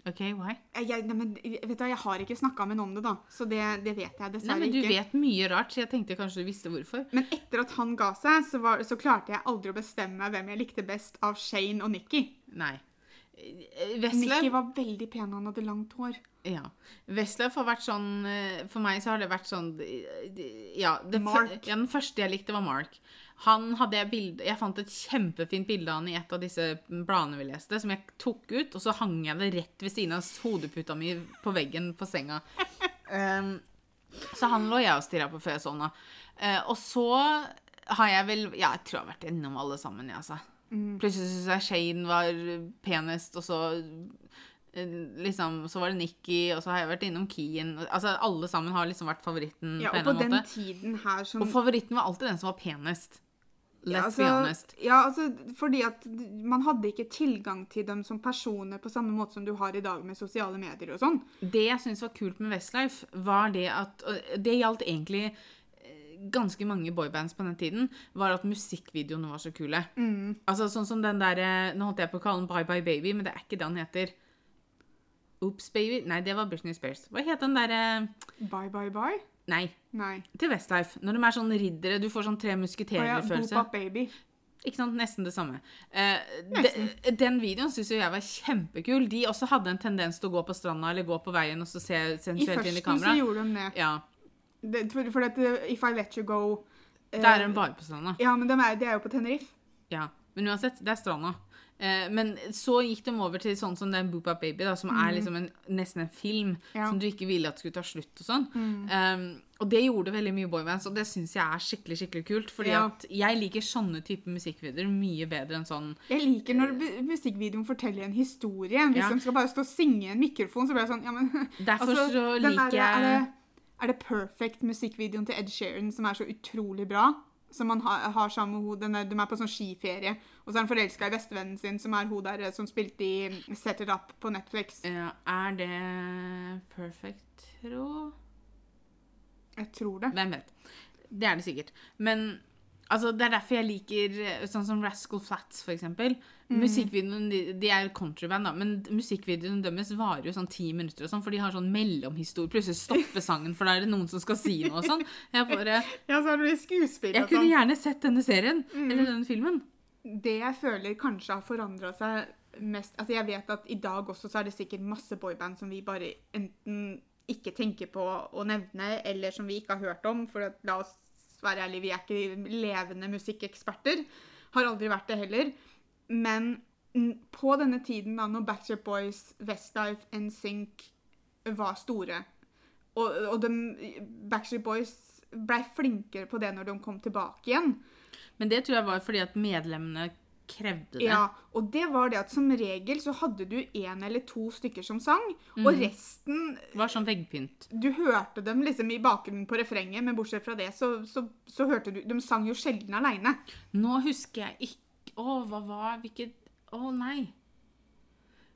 OK, why? Jeg, jeg, nei, men, vet du, jeg har ikke snakka med noen om det, da. Så det, det vet jeg Nei, men Du ikke. vet mye rart, så jeg tenkte kanskje du visste hvorfor. Men etter at han ga seg, så, var, så klarte jeg aldri å bestemme hvem jeg likte best av Shane og Nikki. Nei. Eh, Nikki var veldig pen, han hadde langt hår. Ja. Westlife har vært sånn eh, For meg så har det vært sånn eh, Ja, det, Mark. ja den første jeg likte, var Mark. Han hadde jeg bilde Jeg fant et kjempefint bilde av han i et av disse bladene vi leste, som jeg tok ut, og så hang jeg det rett ved siden av hodeputa mi på veggen på senga. Um, så han lå jeg og stirra på før jeg sovna. Uh, og så har jeg vel Ja, jeg tror jeg har vært innom alle sammen, jeg, altså. Plutselig syntes jeg Shane var penest, og så eh, liksom, så var det Nikki, og så har jeg vært innom Keen. Altså, alle sammen har liksom vært favoritten Ja, på og en på den måte. tiden her som Og favoritten var alltid den som var penest. Let's Ja, altså, be honest. Ja, altså, fordi at man hadde ikke tilgang til dem som personer på samme måte som du har i dag med sosiale medier og sånn. Det jeg syns var kult med Westlife, var det at Det gjaldt egentlig ganske mange boybands på den tiden, var at musikkvideoene var så kule. Altså sånn som den derre Nå holdt jeg på å kalle den Bye Bye Baby, men det er ikke det den heter. Oops Baby? Nei, det var Britney Spears. Hva het den derre Bye, bye, bye? Nei, Nei. til Westlife. Når de er sånn riddere, du får sånn tre musketerer-følelse. Oh, ja. Baby. Ikke sant? Nesten det samme. Eh, Nesten. de, den videoen syns jo jeg var kjempekul. De også hadde en tendens til å gå på stranda eller gå på veien og så se sensuelt inn i kamera. I førsten så gjorde de det. Ja. Det for, for at uh, If I Let You Go eh, Der er de bare på stranda. Ja, men de er, de er jo på Tenerife. Ja. Men uansett, det er stranda. Eh, men så gikk de over til sånn som den Boop Up Baby, da, som er liksom en, nesten en film Ja. som du ikke ville at skulle ta slutt og sånn. Um, og det gjorde veldig mye boybands, og det syns jeg er skikkelig skikkelig kult. Fordi Ja. at jeg liker sånne typer musikkvideoer mye bedre enn sånn Jeg liker når bu- musikkvideoen forteller en historie. Hvis Ja. de skal bare stå og synge i en mikrofon, så blir jeg sånn ja, men, Derfor så liker Er jeg det, er det Perfect musikkvideoen til Ed Sheeran som er så utrolig bra? Som man har, har sammen med hun, den De er på sånn skiferie, og så er han forelska i bestevennen sin, som er hun der eh, som spilte i Set It Up på Netflix. Ja, Er det perfect, tro? Jeg tror det. Hvem vet. Det er det sikkert. Men altså, det er derfor jeg liker eh, sånn som Rascal Flats, for eksempel. Mm. Musikkvideoen, de, de er countryband, da, men musikkvideoen deres varer jo sånn ti minutter, og sånn, for de har sånn mellomhistorie. Plutselig stopper sangen, for da er det noen som skal si noe og sånn. Jeg bare Ja, så er det skuespill Jeg kunne sånn. gjerne sett denne serien, Mm. eller denne filmen. Det jeg føler kanskje har forandra seg mest Altså, jeg vet at i dag også så er det sikkert masse boyband som vi bare enten ikke tenker på å nevne, eller som vi ikke har hørt om. For la oss være ærlige, vi er ikke levende musikkeksperter. Har aldri vært det heller. Men mm, på denne tiden, da når Backstreet Boys, Westlife, NSYNC var store, og, og de, Backstreet Boys blei flinkere på det når de kom tilbake igjen, Men det tror jeg var fordi at medlemmene krevde det. Ja, og det var det at som regel så hadde du én eller to stykker som sang, og resten var sånn veggpynt. Du hørte dem liksom i bakgrunnen på refrenget, men bortsett fra det så, så, så hørte du De sang jo sjelden aleine. Nå husker jeg ikke Å, hva var Hvilket Å, nei.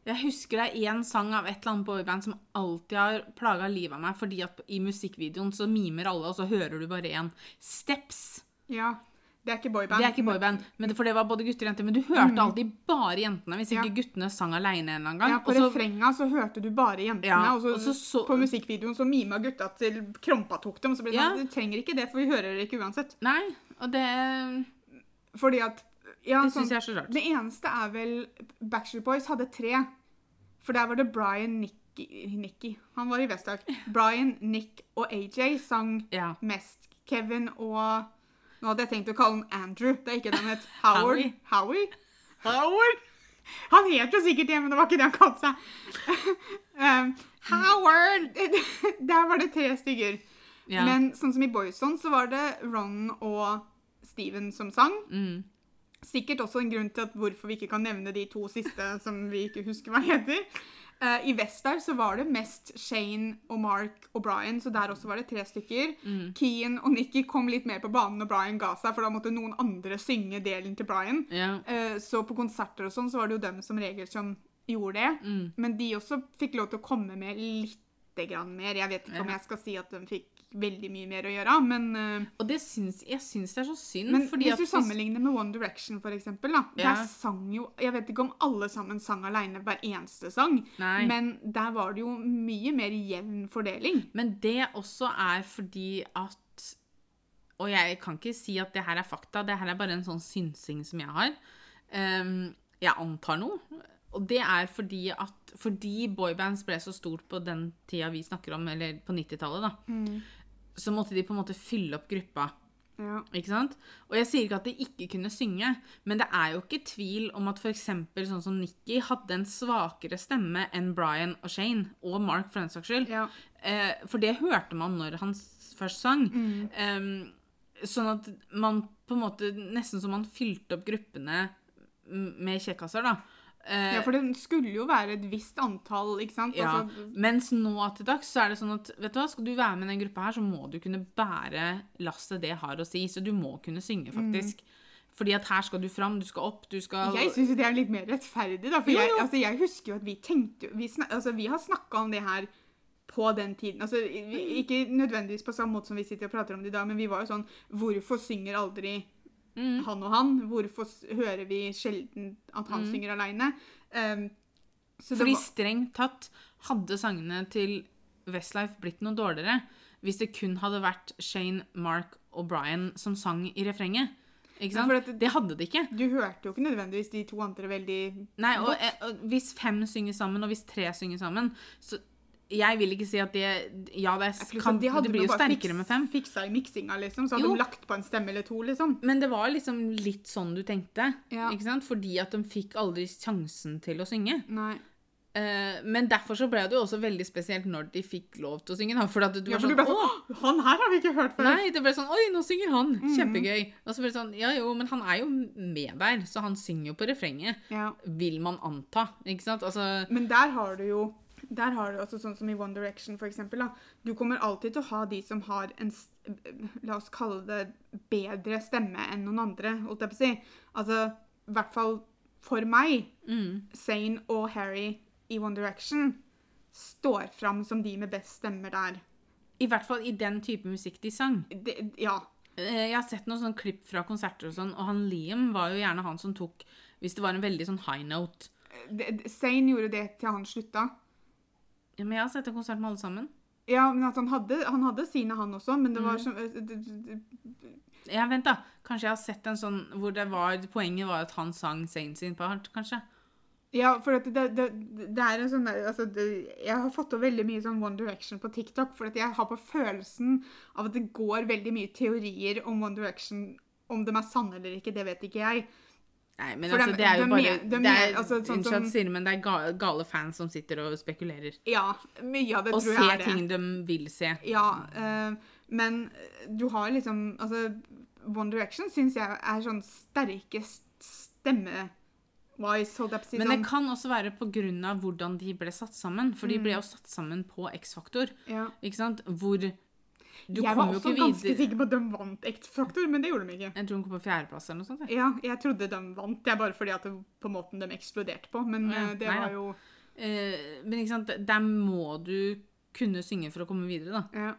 Jeg husker det er én sang av et eller annet boyband som alltid har plaga livet av meg, fordi at i musikkvideoen så mimer alle, og så hører du bare én. Steps. Ja. Det er ikke boyband. Det er ikke boyband, men det, for det var både gutter og jenter. Men du hørte alltid bare jentene, hvis ikke Ja. guttene sang aleine en gang. Ja, På Og refrenga så hørte du bare jentene, Ja, og, så, og så på musikkvideoen så mima gutta til krompa tok dem. Så ble det Ja. sånn, du trenger ikke det, for vi hører det ikke uansett. Nei, og det, Fordi at ja, det sånn, syns jeg er så rart. Det eneste er vel Backstreet Boys hadde tre. For der var det Brian Nicky, Nicky. Han var i Westlife. Brian, Nick og AJ sang Ja. mest. Kevin og Nå hadde jeg tenkt å kalle han Andrew. Det er ikke det han het. Howard. Howie. Howie? Howard? Han het jo sikkert det, men det var ikke det han kalte seg. um, Howard! Der var det tre stykker. ja. Men sånn som i Boyson, så var det Ron og Steven som sang. Mm. Sikkert også en grunn til at hvorfor vi ikke kan nevne de to siste som vi ikke husker hva heter. Uh, I vest der så var det mest Shane og Mark og Brian, så der også var det tre stykker. Mm. Kean og Nikki kom litt mer på banen når Brian ga seg, for da måtte noen andre synge delen til Brian. Yeah. Uh, så på konserter og sånn så var det jo dem som regel som gjorde det. Mm. Men de også fikk lov til å komme med lite grann mer. Jeg vet ikke om jeg skal si at de fikk veldig mye mer å gjøre, men eh, Og det syns, jeg syns det er så synd, men hvis du sammenligner med One Direction, for eksempel, da, Ja. der sang jo Jeg vet ikke om alle sammen sang aleine hver eneste sang, Nei. men der var det jo mye mer jevn fordeling. Men det også er fordi at Og jeg kan ikke si at det her er fakta, det her er bare en sånn synsing som jeg har. Um, jeg antar noe. Og det er fordi at fordi boybands ble så stort på den tida vi snakker om, eller på 90-tallet, da, så måtte de på en måte fylle opp gruppa. Ja. Ikke sant? Og jeg sier ikke at de ikke kunne synge, men det er jo ikke tvil om at f.eks. sånn som Nikki hadde en svakere stemme enn Brian og Shane, og Mark for den saks skyld. Ja. Eh, for det hørte man når han først sang. Mm. Eh, sånn at man på en måte Nesten som man fylte opp gruppene med kjekkaser, da. Ja, for det skulle jo være et visst antall, ikke sant? ja, Altså, Mens nå til dags så er det sånn at vet du hva, skal du være med i den gruppa her, så må du kunne bære lastet det har å si. Så du må kunne synge, faktisk. Fordi at her skal du fram, du skal opp, du skal Mm. jeg syns det er litt mer rettferdig, da. For Jo, jeg, altså, jeg husker jo at vi tenkte vi, snak, altså, vi har snakka om det her på den tiden. Altså, ikke nødvendigvis på samme måte som vi sitter og prater om det i dag, men vi var jo sånn Hvorfor synger aldri Mm. han og han? Hvorfor hører vi sjelden at han Mm. synger aleine? Um, Fordi var- strengt tatt hadde sangene til Westlife blitt noe dårligere hvis det kun hadde vært Shane, Mark og Brian som sang i refrenget. Ikke Ja, for det hadde det ikke. Du hørte jo ikke nødvendigvis de to andre veldig Nei, og, godt. eh, og hvis fem synger sammen, og hvis tre synger sammen, så jeg vil ikke si at det Ja, det, er- kan, de det blir jo sterkere fiks- med fem. Fiksa i miksinga, liksom. Så hadde Jo. de lagt på en stemme eller to, liksom. Men det var liksom litt sånn du tenkte. Ja. Ikke sant? Fordi at de fikk aldri sjansen til å synge. Nei. Eh, men derfor så ble det jo også veldig spesielt når de fikk lov til å synge. Da, for at du Ja, var for du sånn ble sånn Han her har vi ikke hørt før! Nei, det ble sånn Oi, nå synger han! Mhm. Kjempegøy. Og så ble det sånn Ja jo, men han er jo med der, så han synger jo på refrenget. Ja. Vil man anta. Ikke sant? Altså Men der har du jo der har du også sånn som i One Direction, for eksempel. Da. Du kommer alltid til å ha de som har en La oss kalle det bedre stemme enn noen andre, holdt jeg på å si. Altså, i hvert fall for meg, mm, Zayn og Harry i One Direction står fram som de med best stemmer der. I hvert fall i den type musikk de sang. Det, ja. Eh, Jeg har sett noen sånne klipp fra konserter og sånn, og han Liam var jo gjerne han som tok Hvis det var en veldig sånn high note. Det- Zayn gjorde det til han slutta. Ja, men jeg har sett en konsert med alle sammen. Ja, men han hadde, han hadde sine, han også, men det var sånn som det- det- det- Ja, vent, da. Kanskje jeg har sett en sånn hvor det var Poenget var at han sang Saint sin part, kanskje. Ja, for at det, det, det er en sånn der, altså det, Jeg har fått opp veldig mye sånn One Direction på TikTok, for jeg har på følelsen av at det går veldig mye teorier om One Direction. Om de er sanne eller ikke, det vet ikke jeg. Nei, men altså, de- det er jo de bare de, de det er, altså, sånn som- sier men det er ga- gale fans som sitter og spekulerer. Ja, mye av det Og tror jeg er det. Og ser ting de vil se. Ja, uh, men du har liksom Altså, One Direction syns jeg er sånn sterkest stemme-wise, holdt jeg på å si. Men sånn, det kan også være av hvordan de ble satt sammen. For de Mm. ble jo satt sammen på X-Faktor. ja. Ikke sant? Hvor du Jeg var også ganske sikker på at de vant X-Faktor, men det gjorde de ikke. Jeg tror de kom på fjerdeplass eller noe sånt. jeg. Ja, jeg trodde de vant. Det er bare fordi at det, på måten de eksploderte på. Men Ja, eh, det nei var jo Eh, men ikke sant, der må du kunne synge for å komme videre, da. Ja.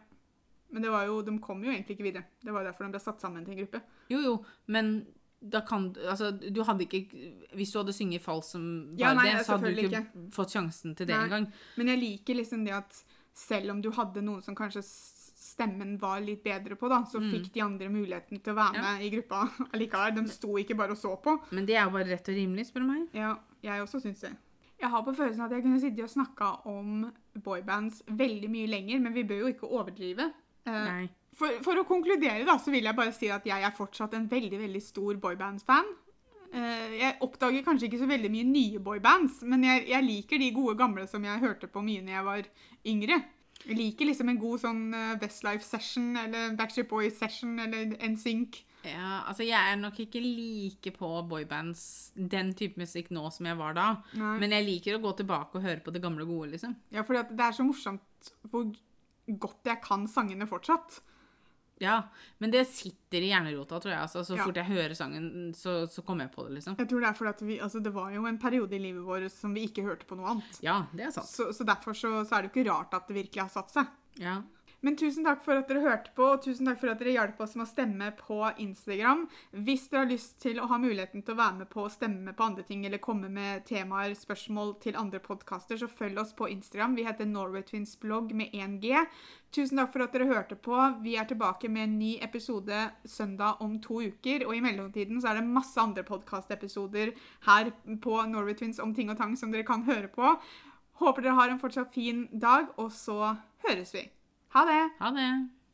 Men det var jo, de kom jo egentlig ikke videre. Det var derfor de ble satt sammen til en gruppe. Jo, jo, men da kan Altså, du hadde ikke Hvis du hadde sunget falskt som Ja, nei, det, så hadde du ikke, ikke fått sjansen til det engang. Men jeg liker liksom det at selv om du hadde noen som kanskje stemmen var litt bedre på, da, så Mm. fikk de andre muligheten til å være Ja. med i gruppa allikevel. De sto ikke bare og så på. Men det er jo bare rett og rimelig, spør du meg. Ja, jeg også syns det. Jeg har på følelsen at jeg kunne sittet og snakka om boybands veldig mye lenger, men vi bør jo ikke overdrive. Uh. For, for å konkludere da, så vil jeg bare si at jeg er fortsatt en veldig veldig stor boybands-fan. Uh, jeg oppdager kanskje ikke så veldig mye nye boybands, men jeg, jeg liker de gode gamle som jeg hørte på mye når jeg var yngre. Jeg liker liksom en god sånn eh, Westlife-session eller Backstreet Boys-session eller NSYNC. Ja, altså Jeg er nok ikke like på boybands, den type musikk nå som jeg var da. Nei. Men jeg liker å gå tilbake og høre på det gamle gode, liksom. Ja, for det er så morsomt hvor godt jeg kan sangene fortsatt. Ja, Men det sitter i hjernerota, tror jeg. altså. Så Ja. fort jeg hører sangen, så, så kommer jeg på det, liksom. Jeg tror det er fordi at vi, altså det var jo en periode i livet vårt som vi ikke hørte på noe annet. Ja, det er sant. Så, så derfor så, så er det jo ikke rart at det virkelig har satt seg. Ja. Men tusen takk for at dere hørte på, og tusen takk for at dere hjalp oss med å stemme på Instagram. Hvis dere har lyst til å ha muligheten til å være med på å stemme på andre ting, eller komme med temaer, spørsmål til andre podkaster, så følg oss på Instagram. Vi heter Norway Twins blogg med 1G. Tusen takk for at dere hørte på. Vi er tilbake med en ny episode søndag om to uker. Og i mellomtiden så er det masse andre podkastepisoder her på Norway Twins om ting og tang som dere kan høre på. Håper dere har en fortsatt fin dag, og så høres vi. Ha det! Ha det.